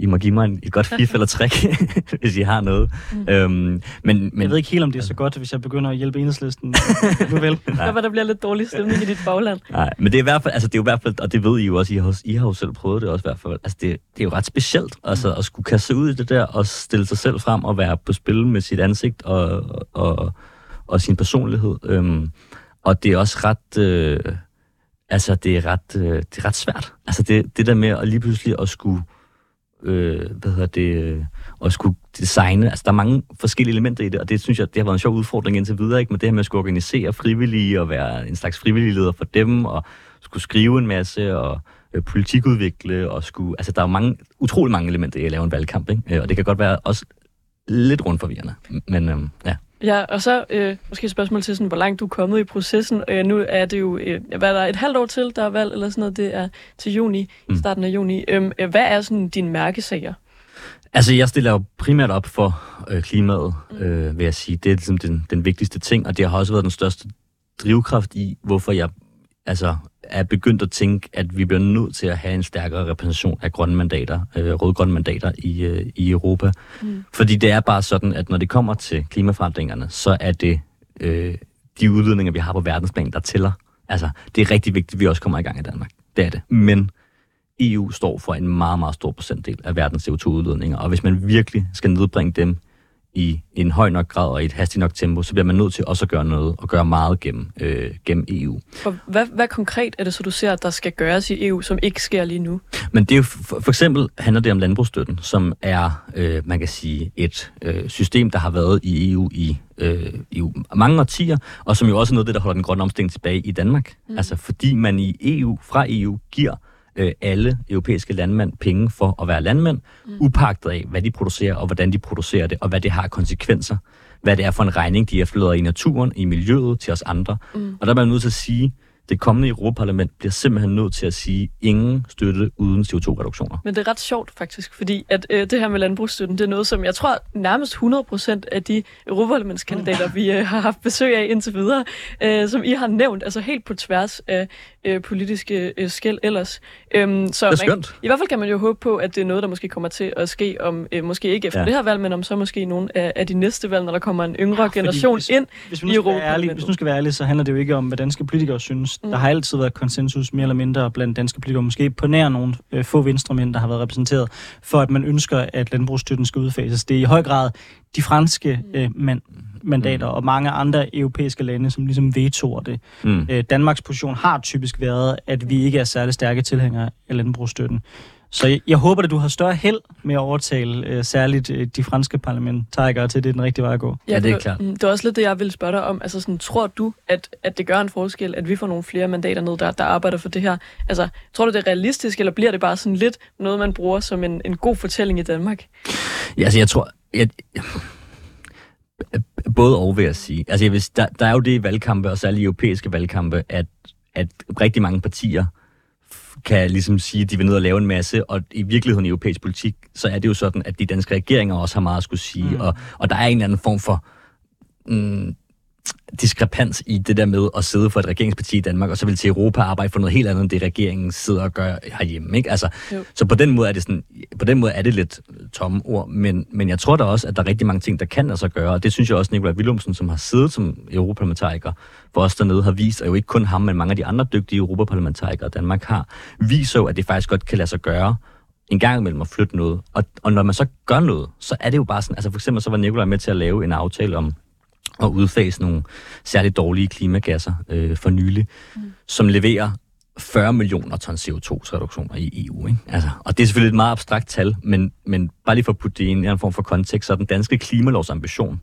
i må give mig en, et godt fif eller trick, hvis I har noget. Mm. Øhm, men, men, jeg ved ikke helt, om det er så godt, hvis jeg begynder at hjælpe enhedslisten. nu vel. Nej. var, der bliver lidt dårlig stemning i dit bagland. Nej, men det er i hvert fald, altså det er jo i hvert fald, og det ved I jo også, I har, I har jo selv prøvet det også i hvert fald. Altså det, det er jo ret specielt, altså at skulle kaste ud i det der, og stille sig selv frem og være på spil med sit ansigt og, og, og sin personlighed. Øhm, og det er også ret... Øh, altså, det er ret, øh, det er ret svært. Altså, det, det der med at lige pludselig at skulle, øh, hvad hedder det, øh, at skulle designe, altså der er mange forskellige elementer i det, og det synes jeg, det har været en sjov udfordring indtil videre, ikke? med det her med at skulle organisere frivillige og være en slags frivillig leder for dem, og skulle skrive en masse, og øh, politikudvikle, og skulle, altså der er mange, utrolig mange elementer i at lave en valgkamp, ikke? Øh, og det kan godt være også lidt rundt forvirrende, men øh, ja. Ja, og så øh, måske et spørgsmål til, sådan, hvor langt du er kommet i processen. Øh, nu er det jo, øh, hvad er der, et halvt år til, der er valg eller sådan noget, det er til juni, mm. starten af juni. Øhm, øh, hvad er sådan dine mærkesager? Altså, jeg stiller jo primært op for øh, klimaet, mm. øh, vil jeg sige. Det er ligesom den, den vigtigste ting, og det har også været den største drivkraft i, hvorfor jeg altså, er begyndt at tænke, at vi bliver nødt til at have en stærkere repræsentation af grønne mandater, øh, røde-grønne mandater i, øh, i Europa. Mm. Fordi det er bare sådan, at når det kommer til klimaforandringerne, så er det øh, de udledninger, vi har på verdensplan, der tæller. Altså, det er rigtig vigtigt, at vi også kommer i gang i Danmark. Det er det. Men EU står for en meget, meget stor procentdel af verdens CO2-udledninger, og hvis man virkelig skal nedbringe dem i en høj nok grad og i et hastigt nok tempo, så bliver man nødt til også at gøre noget, og gøre meget gennem, øh, gennem EU. Og hvad, hvad konkret er det så, du ser, der skal gøres i EU, som ikke sker lige nu? Men det er jo, for, for eksempel handler det om landbrugsstøtten, som er, øh, man kan sige, et øh, system, der har været i EU i, øh, i mange årtier, og som jo også er noget af det, der holder den grønne omstilling tilbage i Danmark. Mm. Altså fordi man i EU, fra EU, giver øh, alle europæiske landmænd penge for at være landmænd, mm. upagtet af, hvad de producerer, og hvordan de producerer det, og hvad det har konsekvenser. Hvad det er for en regning, de efterlader i naturen, i miljøet, til os andre. Mm. Og der er man nødt til at sige, det kommende Europaparlament bliver simpelthen nødt til at sige, ingen støtte uden CO2-reduktioner. Men det er ret sjovt faktisk, fordi at øh, det her med landbrugsstøtten, det er noget, som jeg tror nærmest 100% af de Europaparlamentskandidater, vi øh, har haft besøg af indtil videre, øh, som I har nævnt, altså helt på tværs af øh, politiske øh, skæld ellers. Øhm, så det er man, I hvert fald kan man jo håbe på, at det er noget, der måske kommer til at ske om, øh, måske ikke efter ja. det her valg, men om så måske nogle af, af de næste valg, når der kommer en yngre ja, generation hvis, ind hvis i Europa. hvis nu skal være ærlig, så handler det jo ikke om, hvad danske politikere synes. Mm. Der har altid været konsensus, mere eller mindre, blandt danske politikere, måske på nær nogle øh, få venstremænd, der har været repræsenteret, for at man ønsker, at landbrugsstøtten skal udfases. Det er i høj grad de franske mm. øh, mand, mandater, mm. og mange andre europæiske lande, som ligesom vetoer det. Mm. Øh, Danmarks position har typisk været, at vi ikke er særlig stærke tilhængere af landbrugsstøtten. Så jeg, jeg håber, at du har større held med at overtale øh, særligt øh, de franske parlamentarikere til, det er den rigtige vej at gå. Ja, det er klart. Det er også lidt det, jeg ville spørge dig om. Altså, sådan, tror du, at, at det gør en forskel, at vi får nogle flere mandater ned, der, der arbejder for det her? Altså, tror du, det er realistisk, eller bliver det bare sådan lidt noget, man bruger som en, en god fortælling i Danmark? Ja, altså, jeg tror... Jeg, Både og, vil jeg sige. Altså, jeg vil, der, der er jo det i valgkampe, og særligt europæiske valgkampe, at, at rigtig mange partier kan ligesom sige, at de vil ned og lave en masse, og i virkeligheden i europæisk politik, så er det jo sådan, at de danske regeringer også har meget at skulle sige, mm. og, og der er en eller anden form for mm, diskrepans i det der med at sidde for et regeringsparti i Danmark, og så vil til Europa arbejde for noget helt andet, end det regeringen sidder og gør herhjemme. Ikke? Altså, så på den måde er det sådan, på den måde er det lidt tomme ord, men, men jeg tror da også, at der er rigtig mange ting, der kan lade sig gøre, og det synes jeg også, Nikolaj Willumsen, som har siddet som europaparlamentariker for os dernede, har vist, og jo ikke kun ham, men mange af de andre dygtige europaparlamentarikere, Danmark har, viser jo, at det faktisk godt kan lade sig gøre, en gang imellem at flytte noget. Og, og når man så gør noget, så er det jo bare sådan, altså for eksempel så var Nikolaj med til at lave en aftale om at udfase nogle særligt dårlige klimagasser øh, for nylig, mm. som leverer 40 millioner ton CO2-reduktioner i EU. Ikke? Altså, og det er selvfølgelig et meget abstrakt tal, men, men bare lige for at putte det i en, form for kontekst, så den danske klimalovsambition,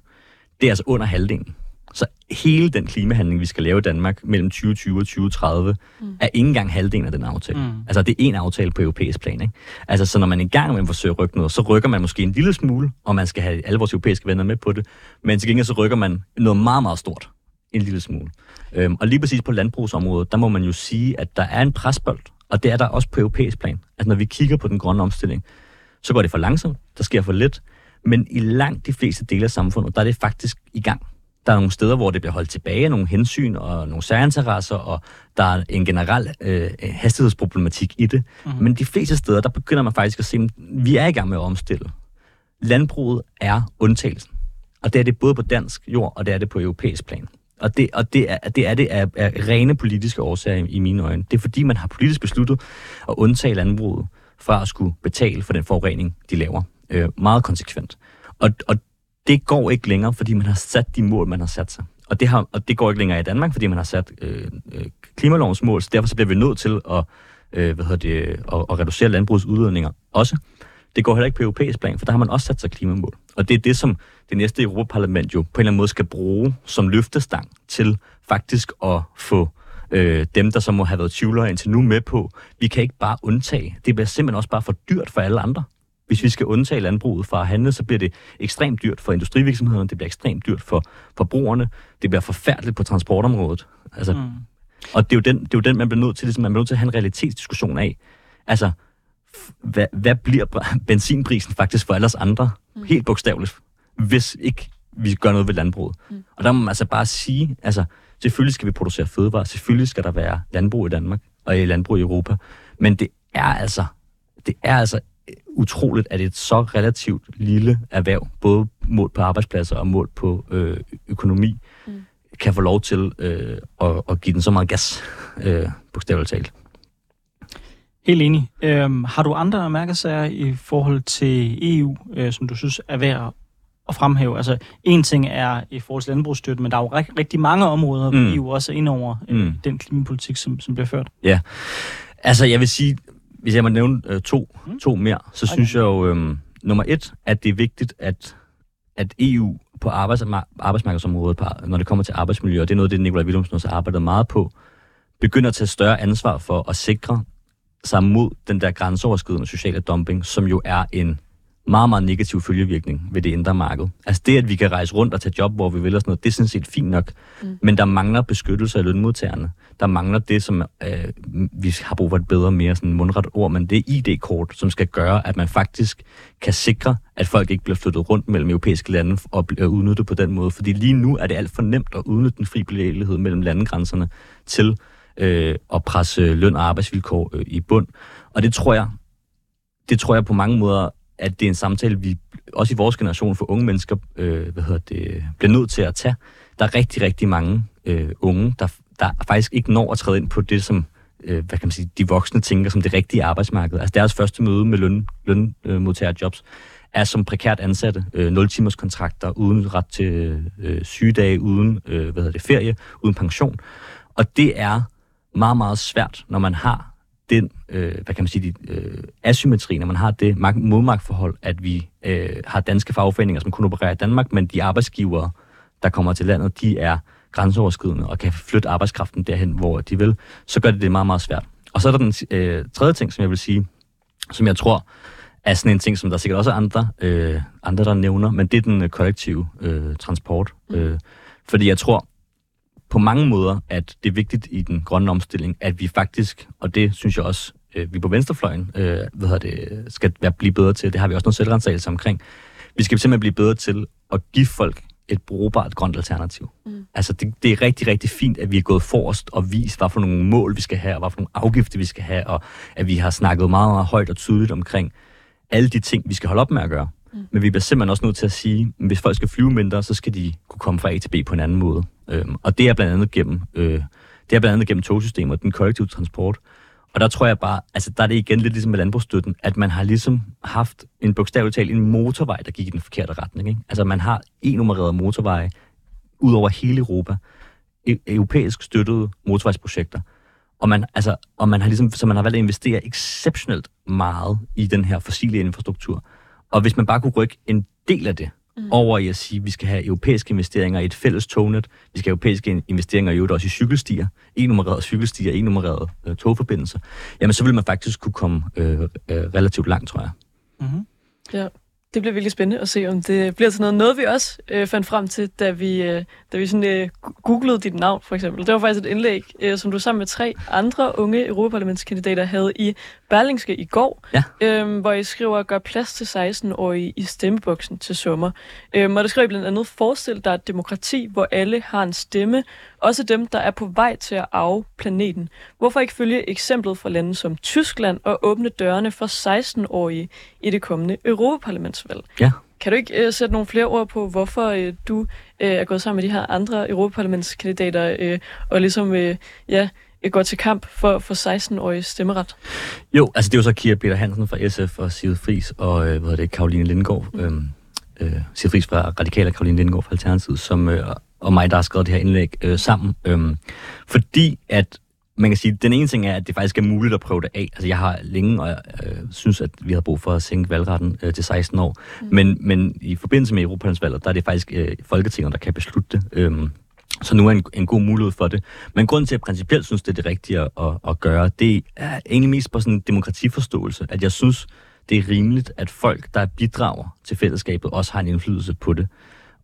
det er altså under halvdelen så hele den klimahandling, vi skal lave i Danmark mellem 2020 og 2030, mm. er ikke engang halvdelen af den aftale. Mm. Altså, det er en aftale på europæisk plan. Ikke? Altså, så når man i gang med at forsøge at rykke noget, så rykker man måske en lille smule, og man skal have alle vores europæiske venner med på det. Men til gengæld så rykker man noget meget, meget stort. En lille smule. Øhm, og lige præcis på landbrugsområdet, der må man jo sige, at der er en presbold, og det er der også på europæisk plan. Altså, når vi kigger på den grønne omstilling, så går det for langsomt, der sker for lidt, men i langt de fleste dele af samfundet, der er det faktisk i gang Der er nogle steder, hvor det bliver holdt tilbage af nogle hensyn og nogle særinteresser, og der er en generel øh, hastighedsproblematik i det. Mm-hmm. Men de fleste steder, der begynder man faktisk at se, at vi er i gang med at omstille. Landbruget er undtagelsen. Og det er det både på dansk jord, og det er det på europæisk plan. Og det, og det er det, er det af, af rene politiske årsager i, i mine øjne. Det er fordi, man har politisk besluttet at undtage landbruget fra at skulle betale for den forurening, de laver. Øh, meget konsekvent. Og, og det går ikke længere, fordi man har sat de mål, man har sat sig. Og det, har, og det går ikke længere i Danmark, fordi man har sat øh, øh, klimalovens mål, så derfor så bliver vi nødt til at, øh, hvad hedder det, at, at reducere landbrugets udledninger også. Det går heller ikke på europæisk plan, for der har man også sat sig klimamål. Og det er det, som det næste Europaparlament jo på en eller anden måde skal bruge som løftestang til faktisk at få øh, dem, der så må have været tvivlere indtil nu med på, vi kan ikke bare undtage. Det bliver simpelthen også bare for dyrt for alle andre. Hvis vi skal undtage landbruget fra at handle, så bliver det ekstremt dyrt for industrivirksomhederne, det bliver ekstremt dyrt for forbrugerne, det bliver forfærdeligt på transportområdet. Altså, mm. Og det er, jo den, det er jo den, man bliver nødt til, ligesom, man bliver nødt til at have en realitetsdiskussion af. Altså, hvad, hvad bliver benzinprisen faktisk for alle os andre? Mm. Helt bogstaveligt. Hvis ikke vi gør noget ved landbruget. Mm. Og der må man altså bare sige, altså, selvfølgelig skal vi producere fødevarer, selvfølgelig skal der være landbrug i Danmark, og i landbrug i Europa, men det er altså, det er altså utroligt, at et så relativt lille erhverv, både mål på arbejdspladser og mål på øh, økonomi, mm. kan få lov til øh, at, at give den så meget gas, øh, bogstaveligt talt. Helt enig. Øhm, har du andre mærkesager i forhold til EU, øh, som du synes er værd at fremhæve? Altså, en ting er i forhold til landbrugsstøtte, men der er jo rigtig, rigtig mange områder, hvor mm. EU også er ind over øh, mm. den klimapolitik, som, som bliver ført. Ja, altså jeg vil sige, hvis jeg må nævne øh, to, mm. to mere, så okay. synes jeg jo, øh, nummer et, at det er vigtigt, at, at EU på arbejds, arbejdsmarkedsområdet, når det kommer til arbejdsmiljø, og det er noget, det Nikolaj Willumsen også har arbejdet meget på, begynder at tage større ansvar for at sikre sig mod den der grænseoverskridende sociale dumping, som jo er en meget, meget negativ følgevirkning ved det indre marked. Altså det, at vi kan rejse rundt og tage job, hvor vi vil og sådan noget, det er sådan set fint nok. Mm. Men der mangler beskyttelse af lønmodtagerne. Der mangler det, som øh, vi har brug for et bedre, mere sådan mundret ord, men det er ID-kort, som skal gøre, at man faktisk kan sikre, at folk ikke bliver flyttet rundt mellem europæiske lande og bliver udnyttet på den måde. Fordi lige nu er det alt for nemt at udnytte den fri bevægelighed mellem landegrænserne til øh, at presse løn og arbejdsvilkår øh, i bund. Og det tror jeg, det tror jeg på mange måder at det er en samtale, vi også i vores generation for unge mennesker øh, hvad hedder det, bliver nødt til at tage. Der er rigtig, rigtig mange øh, unge, der, der faktisk ikke når at træde ind på det, som øh, hvad kan man sige, de voksne tænker som det rigtige arbejdsmarked. Altså deres første møde med løn, lønmodtagerjobs er som prekært ansatte, øh, 0 timers kontrakter, uden ret til øh, sygedage, uden øh, hvad hedder det, ferie, uden pension. Og det er meget, meget svært, når man har den, øh, hvad kan man sige, de, øh, asymmetri, når man har det modmagtforhold, at vi øh, har danske fagforeninger, som kun opererer i Danmark, men de arbejdsgivere, der kommer til landet, de er grænseoverskridende og kan flytte arbejdskraften derhen, hvor de vil, så gør det det meget, meget svært. Og så er der den øh, tredje ting, som jeg vil sige, som jeg tror er sådan en ting, som der sikkert også er andre, øh, andre der nævner, men det er den øh, kollektive øh, transport. Mm. Øh, fordi jeg tror, på mange måder, at det er vigtigt i den grønne omstilling, at vi faktisk, og det synes jeg også, øh, vi på venstrefløjen øh, hvad det, skal være, blive bedre til, det har vi også noget selvrensagelse omkring, vi skal simpelthen blive bedre til at give folk et brugbart grønt alternativ. Mm. Altså det, det er rigtig, rigtig fint, at vi er gået forrest og vist, hvad for nogle mål vi skal have, og hvad for nogle afgifter vi skal have, og at vi har snakket meget, meget højt og tydeligt omkring alle de ting, vi skal holde op med at gøre. Mm. Men vi bliver simpelthen også nødt til at sige, at hvis folk skal flyve mindre, så skal de kunne komme fra A til B på en anden måde. Øhm, og det er blandt andet gennem, øh, det er blandt andet gennem togsystemer, den kollektive transport. Og der tror jeg bare, altså der er det igen lidt ligesom med landbrugsstøtten, at man har ligesom haft en bogstaveligt talt en motorvej, der gik i den forkerte retning. Ikke? Altså man har e-nummererede motorveje ud over hele Europa, e- europæisk støttede motorvejsprojekter. Og man, altså, og man har ligesom, så man har valgt at investere exceptionelt meget i den her fossile infrastruktur. Og hvis man bare kunne rykke en del af det mm. over i at sige, at vi skal have europæiske investeringer i et fælles tognet, vi skal have europæiske investeringer i øvrigt også i cykelstier, en-nummererede cykelstier, en-nummererede øh, togforbindelser, jamen så vil man faktisk kunne komme øh, øh, relativt langt, tror jeg. Mm-hmm. Ja. Det bliver virkelig spændende at se, om det bliver til noget. Noget vi også øh, fandt frem til, da vi, øh, da vi sådan, øh, googlede dit navn, for eksempel. Det var faktisk et indlæg, øh, som du sammen med tre andre unge europaparlamentskandidater havde i Berlingske i går, Ja. øh, hvor I skriver, gør plads til 16-årige i stemmeboksen til sommer. Øh, og det skriver I blandt andet, forestil dig et demokrati, hvor alle har en stemme, også dem, der er på vej til at arve planeten. Hvorfor ikke følge eksemplet fra lande som Tyskland og åbne dørene for 16-årige i det kommende Europaparlamentsvalg? Ja. Kan du ikke øh, sætte nogle flere ord på, hvorfor øh, du øh, er gået sammen med de her andre Europaparlamentskandidater øh, og ligesom øh, ja, øh, går til kamp for, for 16-årige stemmeret? Jo, altså det er jo så Kira Peter Hansen fra SF og Sigrid Friis og øh, hvad hedder det, Karoline Lindgaard. Mm. Øhm, øh, Sigrid Friis fra Radikale og Karoline Lindgaard fra Alternativet, som, øh, og mig, der har skrevet det her indlæg øh, sammen. Øhm, fordi at man kan sige, den ene ting er, at det faktisk er muligt at prøve det af. Altså jeg har længe, og jeg øh, synes, at vi har brug for at sænke valgretten øh, til 16 år. Mm. Men, men i forbindelse med Europalandsvalget, der er det faktisk øh, Folketinget, der kan beslutte det. Øhm, så nu er en, en god mulighed for det. Men grunden til, at jeg principielt synes, det er det rigtige at, at, at gøre, det er egentlig mest på sådan en demokratiforståelse. At jeg synes, det er rimeligt, at folk, der bidrager til fællesskabet, også har en indflydelse på det.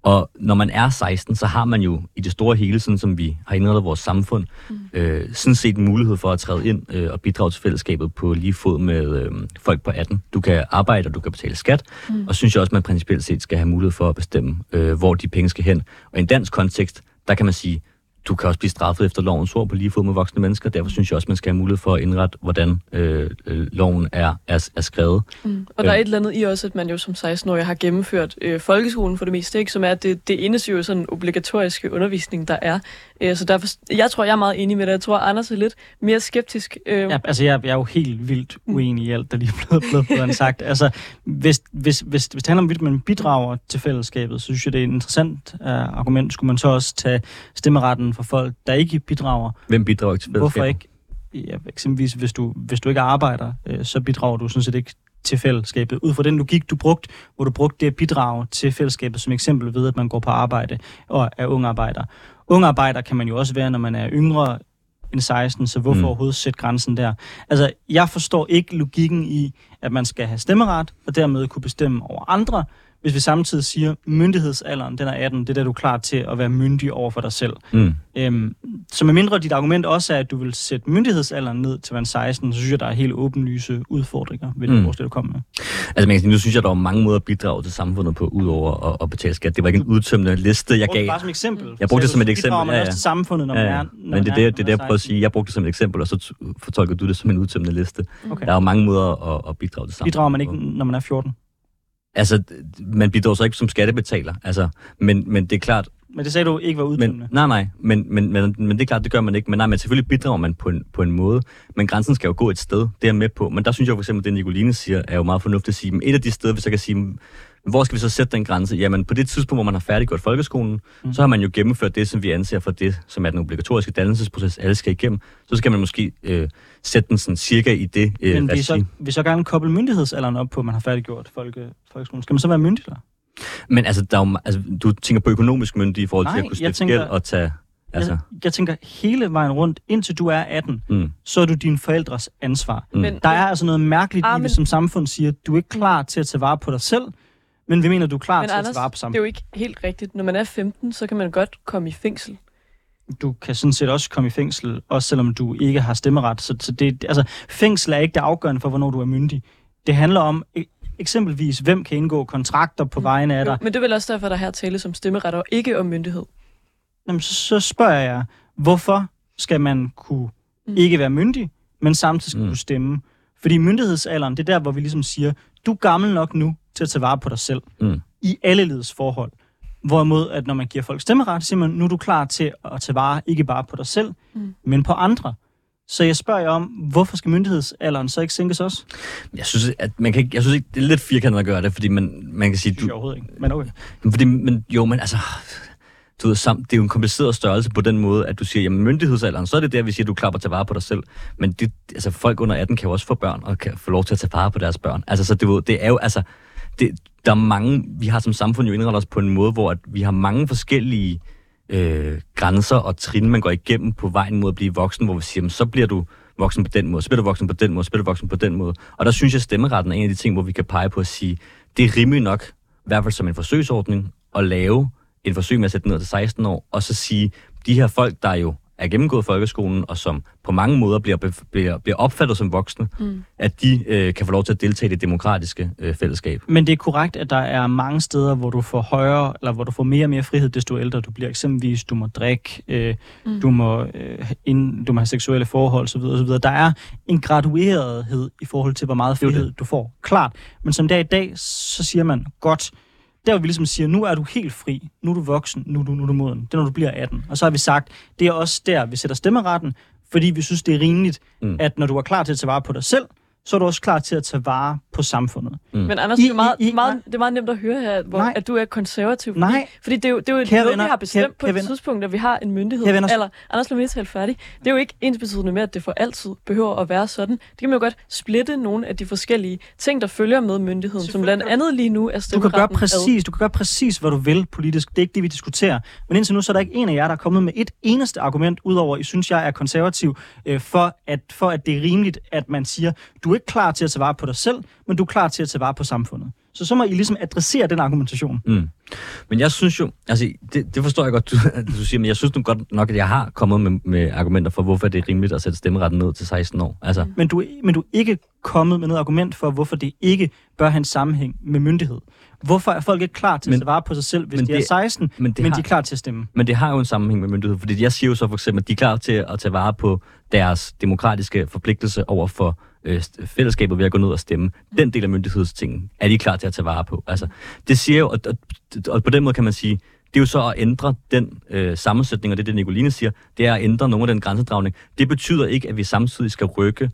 Og når man er 16, så har man jo i det store hele, sådan som vi har indrettet vores samfund, mm. øh, sådan set en mulighed for at træde ind øh, og bidrage til fællesskabet på lige fod med øh, folk på 18. Du kan arbejde, og du kan betale skat, mm. og synes jeg også, at man principielt set skal have mulighed for at bestemme, øh, hvor de penge skal hen. Og i en dansk kontekst, der kan man sige, du kan også blive straffet efter lovens ord på lige fod med voksne mennesker. Derfor synes jeg også, man skal have mulighed for at indrette, hvordan øh, øh, loven er, er, er skrevet. Mm. Og der er et eller andet i også, at man jo som 16-årig har gennemført øh, folkeskolen for det meste, ikke? som er det, det eneste jo sådan obligatoriske undervisning, der er. Øh, så derfor, jeg tror, jeg er meget enig med det. Jeg tror, Anders er lidt mere skeptisk. Øh, Ja, altså jeg, jeg er jo helt vildt uenig i alt, der lige er blevet, blevet, blevet sagt. Altså, hvis, hvis, hvis, hvis det handler om, hvorvidt man bidrager til fællesskabet, så synes jeg, det er et interessant uh, argument. Skulle man så også tage stemmeretten for folk, der ikke bidrager? Hvem bidrager ikke til Hvorfor fællesskabet? ikke? Ja, eksempelvis, hvis du, hvis du ikke arbejder, øh, så bidrager du sådan set ikke til fællesskabet. Ud fra den logik, du brugte, hvor du brugte det at bidrage til fællesskabet, som eksempel ved, at man går på arbejde og er ung arbejder. Ung arbejder kan man jo også være, når man er yngre end 16, så hvorfor mm. overhovedet sætte grænsen der? Altså, jeg forstår ikke logikken i, at man skal have stemmeret, og dermed kunne bestemme over andre, hvis vi samtidig siger, myndighedsalderen, den er 18, det er der, du er klar til at være myndig over for dig selv. Mm. Øhm, så med mindre dit argument også er, at du vil sætte myndighedsalderen ned til man 16, så synes jeg, der er helt åbenlyse udfordringer ved det Mm. forslag, du kommer med. Altså man kan sige, nu synes jeg, der er mange måder at bidrage til samfundet på, udover at, at betale skat. Det var ikke en udtømmende liste, jeg gav. Bare som eksempel. Jeg brugte det som et eksempel, man ja, ja. til samfundet, når Ja, man ja. er når Men man det er det, det, er det man jeg prøver at 16. sige. Jeg brugte det som et eksempel, og så fortolker du det som en udtømmende liste. Okay. Der er jo mange måder at, at bidrage til samfundet Bidrager man ikke, når man er 14? Altså, man bidrager så ikke som skattebetaler. Altså, men, men det er klart, Men det sagde du ikke var men, udtømmende. nej, nej, men, men, men, men det er klart, det gør man ikke. Men nej, men selvfølgelig bidrager man på en, på en måde, men grænsen skal jo gå et sted, det er jeg med på. Men der synes jeg for eksempel, det Nicoline siger, er jo meget fornuftigt at sige, men et af de steder, hvis jeg kan sige, men hvor skal vi så sætte den grænse? Jamen, på det tidspunkt, hvor man har færdiggjort folkeskolen, mm. så har man jo gennemført det, som vi anser for det, som er den obligatoriske dannelsesproces, alle skal igennem. Så skal man måske øh, sætte den sådan cirka i det øh, Men vi så, vi så gerne koble myndighedsalderen op på, at man har færdiggjort folke, folkeskolen. Skal man så være myndig der? Men altså, der er jo, altså, du tænker på økonomisk myndig i forhold til Nej, at kunne stifte gæld og tage... Altså, Jeg, jeg tænker hele vejen rundt, indtil du er 18, mm, så er du dine forældres ansvar. mm. Der er altså noget mærkeligt Ah, i, men- hvis som samfund siger, at du er ikke klar til at tage vare på dig selv, men vi mener, du er klar Men til Anders, at tage vare på det er jo ikke helt rigtigt. Når man er 15, så kan man godt komme i fængsel. Du kan sådan set også komme i fængsel, også selvom du ikke har stemmeret. Så, så det, altså, fængsel er ikke det afgørende for, hvornår du er myndig. Det handler om e- eksempelvis, hvem kan indgå kontrakter på vegne af Jo, dig. men det er vel også derfor, der her tales om stemmeret og ikke om myndighed. Jamen, så, så spørger jeg, hvorfor skal man kunne Mm. ikke være myndig, men samtidig skal Mm. kunne stemme? Fordi myndighedsalderen, det er der, hvor vi ligesom siger, du er gammel nok nu til at tage vare på dig selv. Mm. I alle livets forhold. Hvorimod, at når man giver folk stemmeret, så siger man, nu er du klar til at tage vare ikke bare på dig selv, Mm. men på andre. Så jeg spørger jer om, hvorfor skal myndighedsalderen så ikke sænkes også? Jeg synes, at man kan ikke, jeg synes ikke, det er lidt firkantet at gøre det, fordi man, man kan sige, Det synes jeg du, overhovedet ikke. Men okay. fordi, men, jo, men altså, du ved, sam, det er jo en kompliceret størrelse på den måde, at du siger, jamen myndighedsalderen, så er det der, vi siger, at du klapper til vare på dig selv. Men det, altså, folk under 18 kan jo også få børn, og kan få lov til at tage vare på deres børn. Altså, så det, ved, det er jo, altså, det, der er mange, vi har som samfund jo indrettet os på en måde, hvor at vi har mange forskellige øh, grænser og trin, man går igennem på vejen mod at blive voksen, hvor vi siger, jamen, så bliver du voksen på den måde, så bliver du voksen på den måde, så bliver du voksen på den måde. Og der synes jeg, at stemmeretten er en af de ting, hvor vi kan pege på at sige, det er rimeligt nok, i hvert fald som en forsøgsordning, at lave en forsøg med at sætte ned til 16 år, og så sige, de her folk, der jo er gennemgået folkeskolen, og som på mange måder bliver, bliver, bliver opfattet som voksne, mm. at de øh, kan få lov til at deltage i det demokratiske øh, fællesskab. Men det er korrekt, at der er mange steder, hvor du får højere, eller hvor du får mere og mere frihed, desto ældre du bliver. Eksempelvis, du må drikke, øh, mm. du, må, øh, ind, du må have seksuelle forhold osv. osv. Der er en graduerethed i forhold til, hvor meget frihed du får. Klart. Men som det er i dag, så siger man, godt, der hvor vi ligesom siger, nu er du helt fri, nu er du voksen, nu er du, nu er du moden. Det er, når du bliver 18. Og så har vi sagt, det er også der, vi sætter stemmeretten, fordi vi synes, det er rimeligt, mm. at når du er klar til at tage vare på dig selv, så er du også klar til at tage vare på samfundet. Mm. Men Anders, I, det, er meget, I, meget, det er meget nemt at høre her, hvor, at du er konservativ. Fordi, nej. fordi det er jo, det er jo noget, venner, vi har bestemt kære, på et tidspunkt, at vi har en myndighed. Eller, Anders, lad mig lige færdig. Det er jo ikke ens betydende med, at det for altid behøver at være sådan. Det kan man jo godt splitte nogle af de forskellige ting, der følger med myndigheden, som blandt andet lige nu er du kan gøre præcis, Du kan gøre præcis, hvad du vil politisk. Det er ikke det, vi diskuterer. Men indtil nu, så er der ikke en af jer, der er kommet med et eneste argument, udover, I synes, jeg er konservativ, øh, for, at, for at det er rimeligt, at man siger, du er ikke klar til at tage vare på dig selv, men du er klar til at tage vare på samfundet. Så så må I ligesom adressere den argumentation. Mm. Men jeg synes jo, altså det, det forstår jeg godt, du, du siger, men jeg synes nu godt nok, at jeg har kommet med, med argumenter for, hvorfor det er rimeligt at sætte stemmeretten ned til 16 år. Altså. Men, du, men du er ikke kommet med noget argument for, hvorfor det ikke bør have en sammenhæng med myndighed. Hvorfor er folk ikke klar til men, at vare på sig selv, hvis de det, er 16, men, det men har, de er klar til at stemme? Men det har jo en sammenhæng med myndighed, fordi jeg siger jo så for eksempel, at de er klar til at tage vare på deres demokratiske forpligtelse over for øh, fællesskabet ved at gå ned og stemme. Den del af myndighedstingen er de klar til at tage vare på. Altså, det siger jo, og, og, og på den måde kan man sige, det er jo så at ændre den øh, sammensætning, og det det Nicoline siger, det er at ændre nogle af den grænsedragning. Det betyder ikke, at vi samtidig skal rykke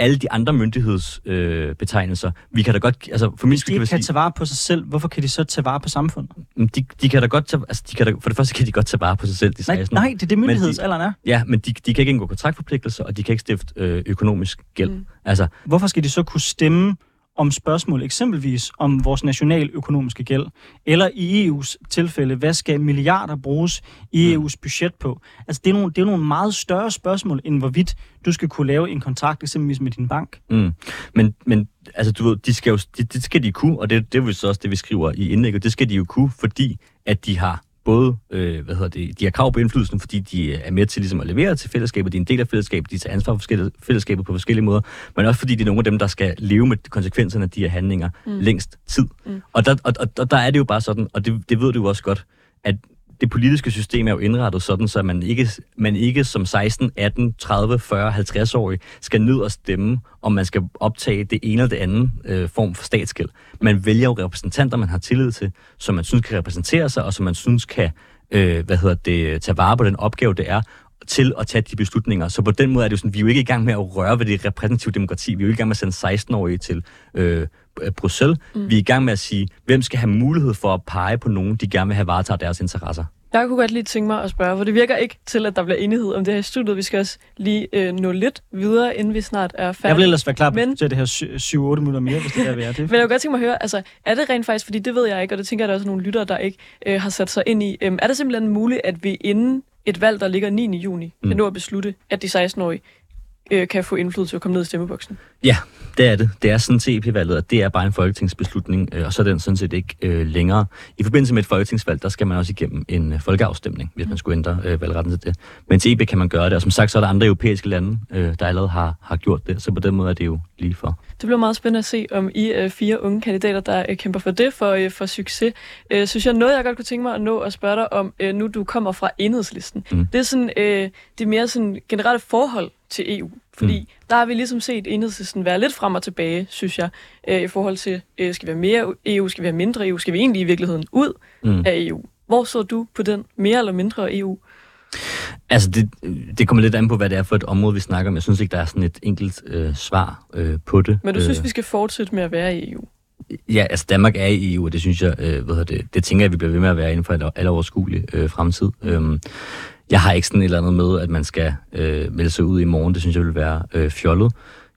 alle de andre myndighedsbetegnelser. Øh, vi kan da godt, altså for Hvis de ikke kan, kan tage vare på sig selv, hvorfor kan de så tage vare på samfundet? De, de kan da godt tage, altså de kan da, for det første kan de godt tage vare på sig selv, de 16 Nej, nej det er det myndighedsalderen er. Ja, men de, de kan ikke indgå kontraktforpligtelser, og de kan ikke stifte øh, økonomisk gæld. Mm. Altså, hvorfor skal de så kunne stemme om spørgsmål, eksempelvis om vores nationaløkonomiske gæld, eller i EU's tilfælde, hvad skal milliarder bruges i mm. EU's budget på? Altså, det er, nogle, det er nogle meget større spørgsmål, end hvorvidt du skal kunne lave en kontrakt eksempelvis med din bank. Mm. Men, men altså, du ved, de skal jo, det de skal de kunne, og det, det er jo så også det, vi skriver i indlægget, det skal de jo kunne, fordi at de har både, øh, hvad hedder det, de har krav på indflydelsen, fordi de er med til ligesom at levere til fællesskabet, de er en del af fællesskabet, de tager ansvar for fællesskabet på forskellige måder, men også fordi de er nogle af dem, der skal leve med konsekvenserne af de her handlinger mm. længst tid. Mm. Og, der, og, og, og der er det jo bare sådan, og det, det ved du jo også godt, at det politiske system er jo indrettet sådan, så man ikke, man ikke som 16, 18, 30, 40, 50-årig skal ned og stemme, om man skal optage det ene eller det andet øh, form for statsgæld. Man vælger jo repræsentanter, man har tillid til, som man synes kan repræsentere sig, og som man synes kan øh, hvad hedder det, tage vare på den opgave, det er, til at tage de beslutninger. Så på den måde er det jo sådan, vi er jo ikke i gang med at røre ved det repræsentative demokrati. Vi er jo ikke i gang med at sende 16-årige til øh, Bruxelles. Mm. Vi er i gang med at sige, hvem skal have mulighed for at pege på nogen, de gerne vil have varetaget deres interesser. Jeg kunne godt lige tænke mig at spørge, for det virker ikke til, at der bliver enighed om det her i studiet. Vi skal også lige øh, nå lidt videre, inden vi snart er færdige. Jeg vil ellers være klar Men... til det her 7-8 minutter mere, hvis det er værd. Men jeg kunne godt tænke mig at høre, altså, er det rent faktisk, fordi det ved jeg ikke, og det tænker jeg, at der er også nogle lyttere, der ikke øh, har sat sig ind i. Øh, er det simpelthen muligt, at vi inden et valg, der ligger 9. juni, mm. kan nå at beslutte, at de 16-årige øh, kan få indflydelse og komme ned i stemmeboksen? Ja, det er det. Det er sådan CP-valget, at det er bare en folketingsbeslutning, øh, og så er den sådan set ikke øh, længere. I forbindelse med et folketingsvalg, der skal man også igennem en øh, folkeafstemning, hvis man skulle ændre øh, valgretten til det. Men CP kan man gøre det, og som sagt, så er der andre europæiske lande, øh, der allerede har, har gjort det, så på den måde er det jo lige for. Det bliver meget spændende at se, om I øh, fire unge kandidater, der øh, kæmper for det, for, øh, for succes. Øh, synes jeg, noget jeg godt kunne tænke mig at nå at spørge dig om, øh, nu du kommer fra enhedslisten. Mm. Det er sådan øh, det mere sådan generelle forhold til EU. Fordi mm. der har vi ligesom set enhedslisten være lidt frem og tilbage, synes jeg, øh, i forhold til, øh, skal vi have mere EU, skal vi have mindre EU, skal vi egentlig i virkeligheden ud mm. af EU? Hvor så du på den mere eller mindre EU? Altså, det, det kommer lidt an på, hvad det er for et område, vi snakker om. Jeg synes ikke, der er sådan et enkelt øh, svar øh, på det. Men du synes, øh, vi skal fortsætte med at være i EU? Ja, altså Danmark er i EU, og det synes jeg, øh, hvad det, det tænker jeg, vi bliver ved med at være inden for en alleroverskuelig øh, fremtid. Øhm, jeg har ikke sådan et eller andet med, at man skal øh, melde sig ud i morgen. Det synes jeg vil være øh, fjollet.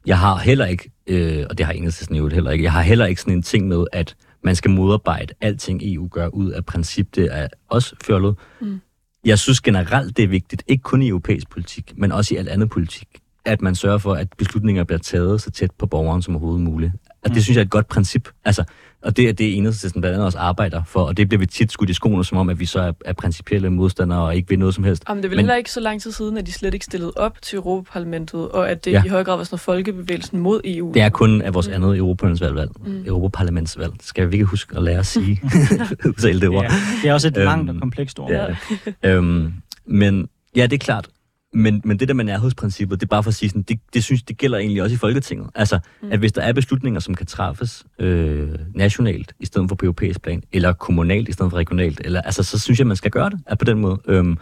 Jeg har heller ikke, øh, og det har enhedslisten jo heller ikke, jeg har heller ikke sådan en ting med, at man skal modarbejde alting EU gør ud af princip. Det er også fjollet. Mm. Jeg synes generelt, det er vigtigt, ikke kun i europæisk politik, men også i alt andet politik, at man sørger for, at beslutninger bliver taget så tæt på borgeren som overhovedet muligt. Og det mm. synes jeg er et godt princip. Altså, Og det er det, enhedslisten blandt andet også arbejder for, og det bliver vi tit skudt i skoene, som om, at vi så er, er principielle modstandere og ikke vil noget som helst. Jamen, det er vel Men- heller ikke så lang tid siden, at de slet ikke stillede op til Europaparlamentet, og at det Ja. i høj grad var sådan noget folkebevægelsen mod EU. Det er kun af vores Mm. andet Europaparlamentsvalg. Mm. Europaparlamentsvalg. Det skal vi ikke huske at lære at sige. Det ord. Ja, det er også et Øhm, langt og komplekst ord. Det det. øhm, men ja, det er klart. Men, men det der med nærhedsprincippet, det er bare for at sige sådan, det, det synes det gælder egentlig også i Folketinget. Altså, Mm. at hvis der er beslutninger, som kan træffes øh, nationalt i stedet for på europæisk plan, eller kommunalt i stedet for regionalt, eller, altså, så synes jeg, man skal gøre det er på den måde. Øhm,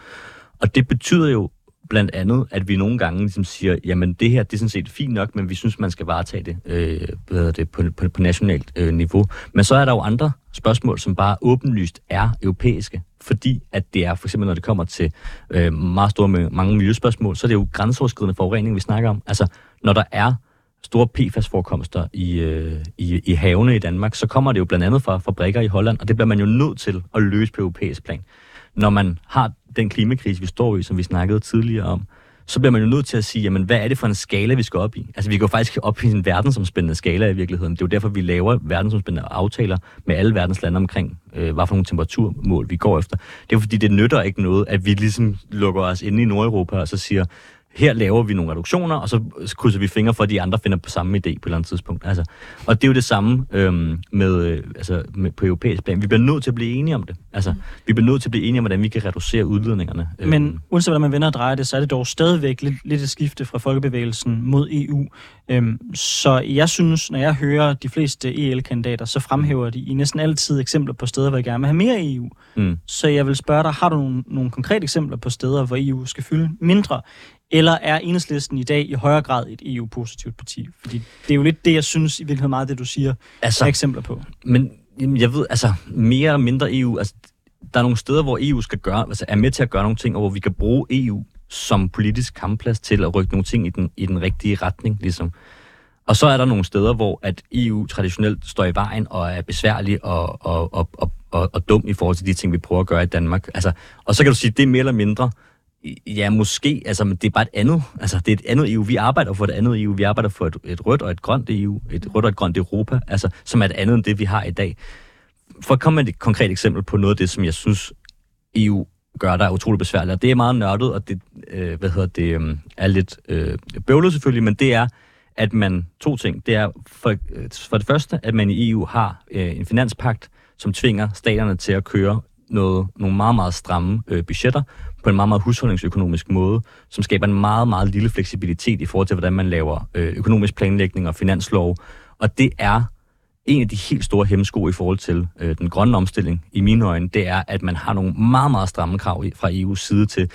og det betyder jo blandt andet, at vi nogle gange ligesom siger, jamen det her, det er sådan set fint nok, men vi synes, man skal varetage det, øh, hvad det på, på, på nationalt øh, niveau. Men så er der jo andre spørgsmål, som bare åbenlyst er europæiske, fordi at det er, for eksempel når det kommer til øh, meget store, mange miljøspørgsmål, så er det jo grænseoverskridende forurening, vi snakker om. Altså, når der er store PFAS-forekomster i, øh, i, i havene i Danmark, så kommer det jo blandt andet fra fabrikker i Holland, og det bliver man jo nødt til at løse på europæisk plan. Når man har den klimakrise, vi står i, som vi snakkede tidligere om, så bliver man jo nødt til at sige, jamen, hvad er det for en skala, vi skal op i? Altså, vi går faktisk op i en verdensomspændende skala i virkeligheden. Det er jo derfor, vi laver verdensomspændende aftaler med alle verdens lande omkring, øh, hvad for nogle temperaturmål vi går efter. Det er jo fordi, det nytter ikke noget, at vi ligesom lukker os inde i Nordeuropa og så siger, her laver vi nogle reduktioner, og så krydser vi fingre for, at de andre finder på samme idé på et eller andet tidspunkt. Altså, og det er jo det samme øhm, med, øh, altså, med, på europæisk plan. Vi bliver nødt til at blive enige om det. Altså, vi bliver nødt til at blive enige om, hvordan vi kan reducere udledningerne. Øhm, Men uanset hvordan man vender og drejer det, så er det dog stadigvæk lidt, lidt et skifte fra folkebevægelsen mod EU. Øhm, så jeg synes, når jeg hører de fleste EL-kandidater, så fremhæver de i næsten altid eksempler på steder, hvor jeg gerne vil have mere EU. Mm. Så jeg vil spørge dig, har du nogle, nogle konkrete eksempler på steder, hvor EU skal fylde mindre? Eller er enhedslisten i dag i højere grad et EU-positivt parti? Fordi det er jo lidt det, jeg synes i virkeligheden meget, det du siger, altså, er eksempler på. Men jeg ved, altså mere eller mindre EU, altså der er nogle steder, hvor EU skal gøre, altså er med til at gøre nogle ting, og hvor vi kan bruge EU som politisk kampplads til at rykke nogle ting i den, i den rigtige retning, ligesom. Og så er der nogle steder, hvor at EU traditionelt står i vejen og er besværlig og, og, og, og, og, og dum i forhold til de ting, vi prøver at gøre i Danmark. Altså, og så kan du sige, det er mere eller mindre, ja, måske, altså, men det er bare et andet, altså, det er et andet EU. Vi arbejder for et andet EU. Vi arbejder for et, et rødt og et grønt EU, et rødt og et grønt Europa, altså, som er et andet end det, vi har i dag. For at komme med et konkret eksempel på noget af det, som jeg synes, EU gør, der er utrolig besværligt, og det er meget nørdet, og det, øh, hvad hedder det, øh, er lidt øh, bøvlet selvfølgelig, men det er, at man, to ting, det er for, øh, for det første, at man i EU har øh, en finanspagt, som tvinger staterne til at køre noget, nogle meget, meget stramme øh, budgetter på en meget, meget husholdningsøkonomisk måde, som skaber en meget, meget lille fleksibilitet i forhold til, hvordan man laver øh, økonomisk planlægning og finanslov. Og det er en af de helt store hemmesko i forhold til øh, den grønne omstilling, i mine øjne, det er, at man har nogle meget, meget stramme krav i, fra EU's side til,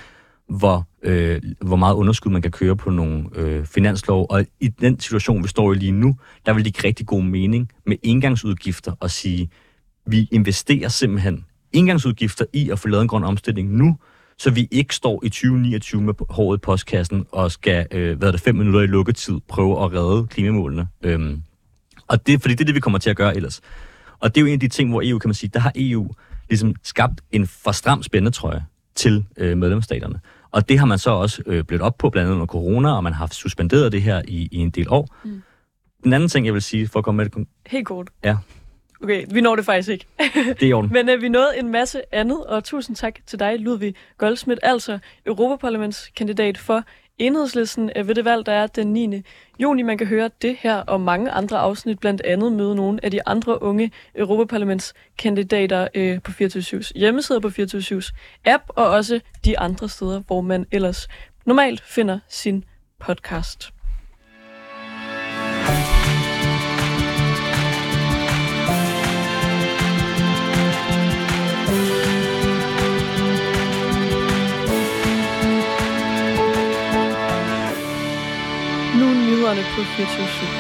hvor, øh, hvor meget underskud man kan køre på nogle øh, finanslov. Og i den situation, vi står i lige nu, der vil det give rigtig god mening med engangsudgifter at sige, vi investerer simpelthen engangsudgifter i at få lavet en grøn omstilling nu, så vi ikke står i 2029 med håret i postkassen og skal, øh, hvad er det, fem minutter i lukketid prøve at redde klimamålene. Øhm, og det, fordi det er det, vi kommer til at gøre ellers. Og det er jo en af de ting, hvor EU, kan man sige, der har EU ligesom skabt en for stram spændetrøje til øh, medlemsstaterne. Og det har man så også øh, blødt op på, blandt andet under corona, og man har suspenderet det her i, i en del år. Mm. Den anden ting, jeg vil sige, for at komme med det, Helt kort. Ja. Okay, vi når det faktisk ikke. det er orden. Men øh, vi nåede en masse andet, og tusind tak til dig, Ludvig Goldsmith, altså Europaparlamentskandidat for Enhedslisten øh, ved det valg, der er den 9. juni. Man kan høre det her og mange andre afsnit, blandt andet møde nogle af de andre unge Europaparlamentskandidater øh, på 24-7's hjemmeside, på 24-7's app, og også de andre steder, hvor man ellers normalt finder sin podcast. Nu er nyhederne på 24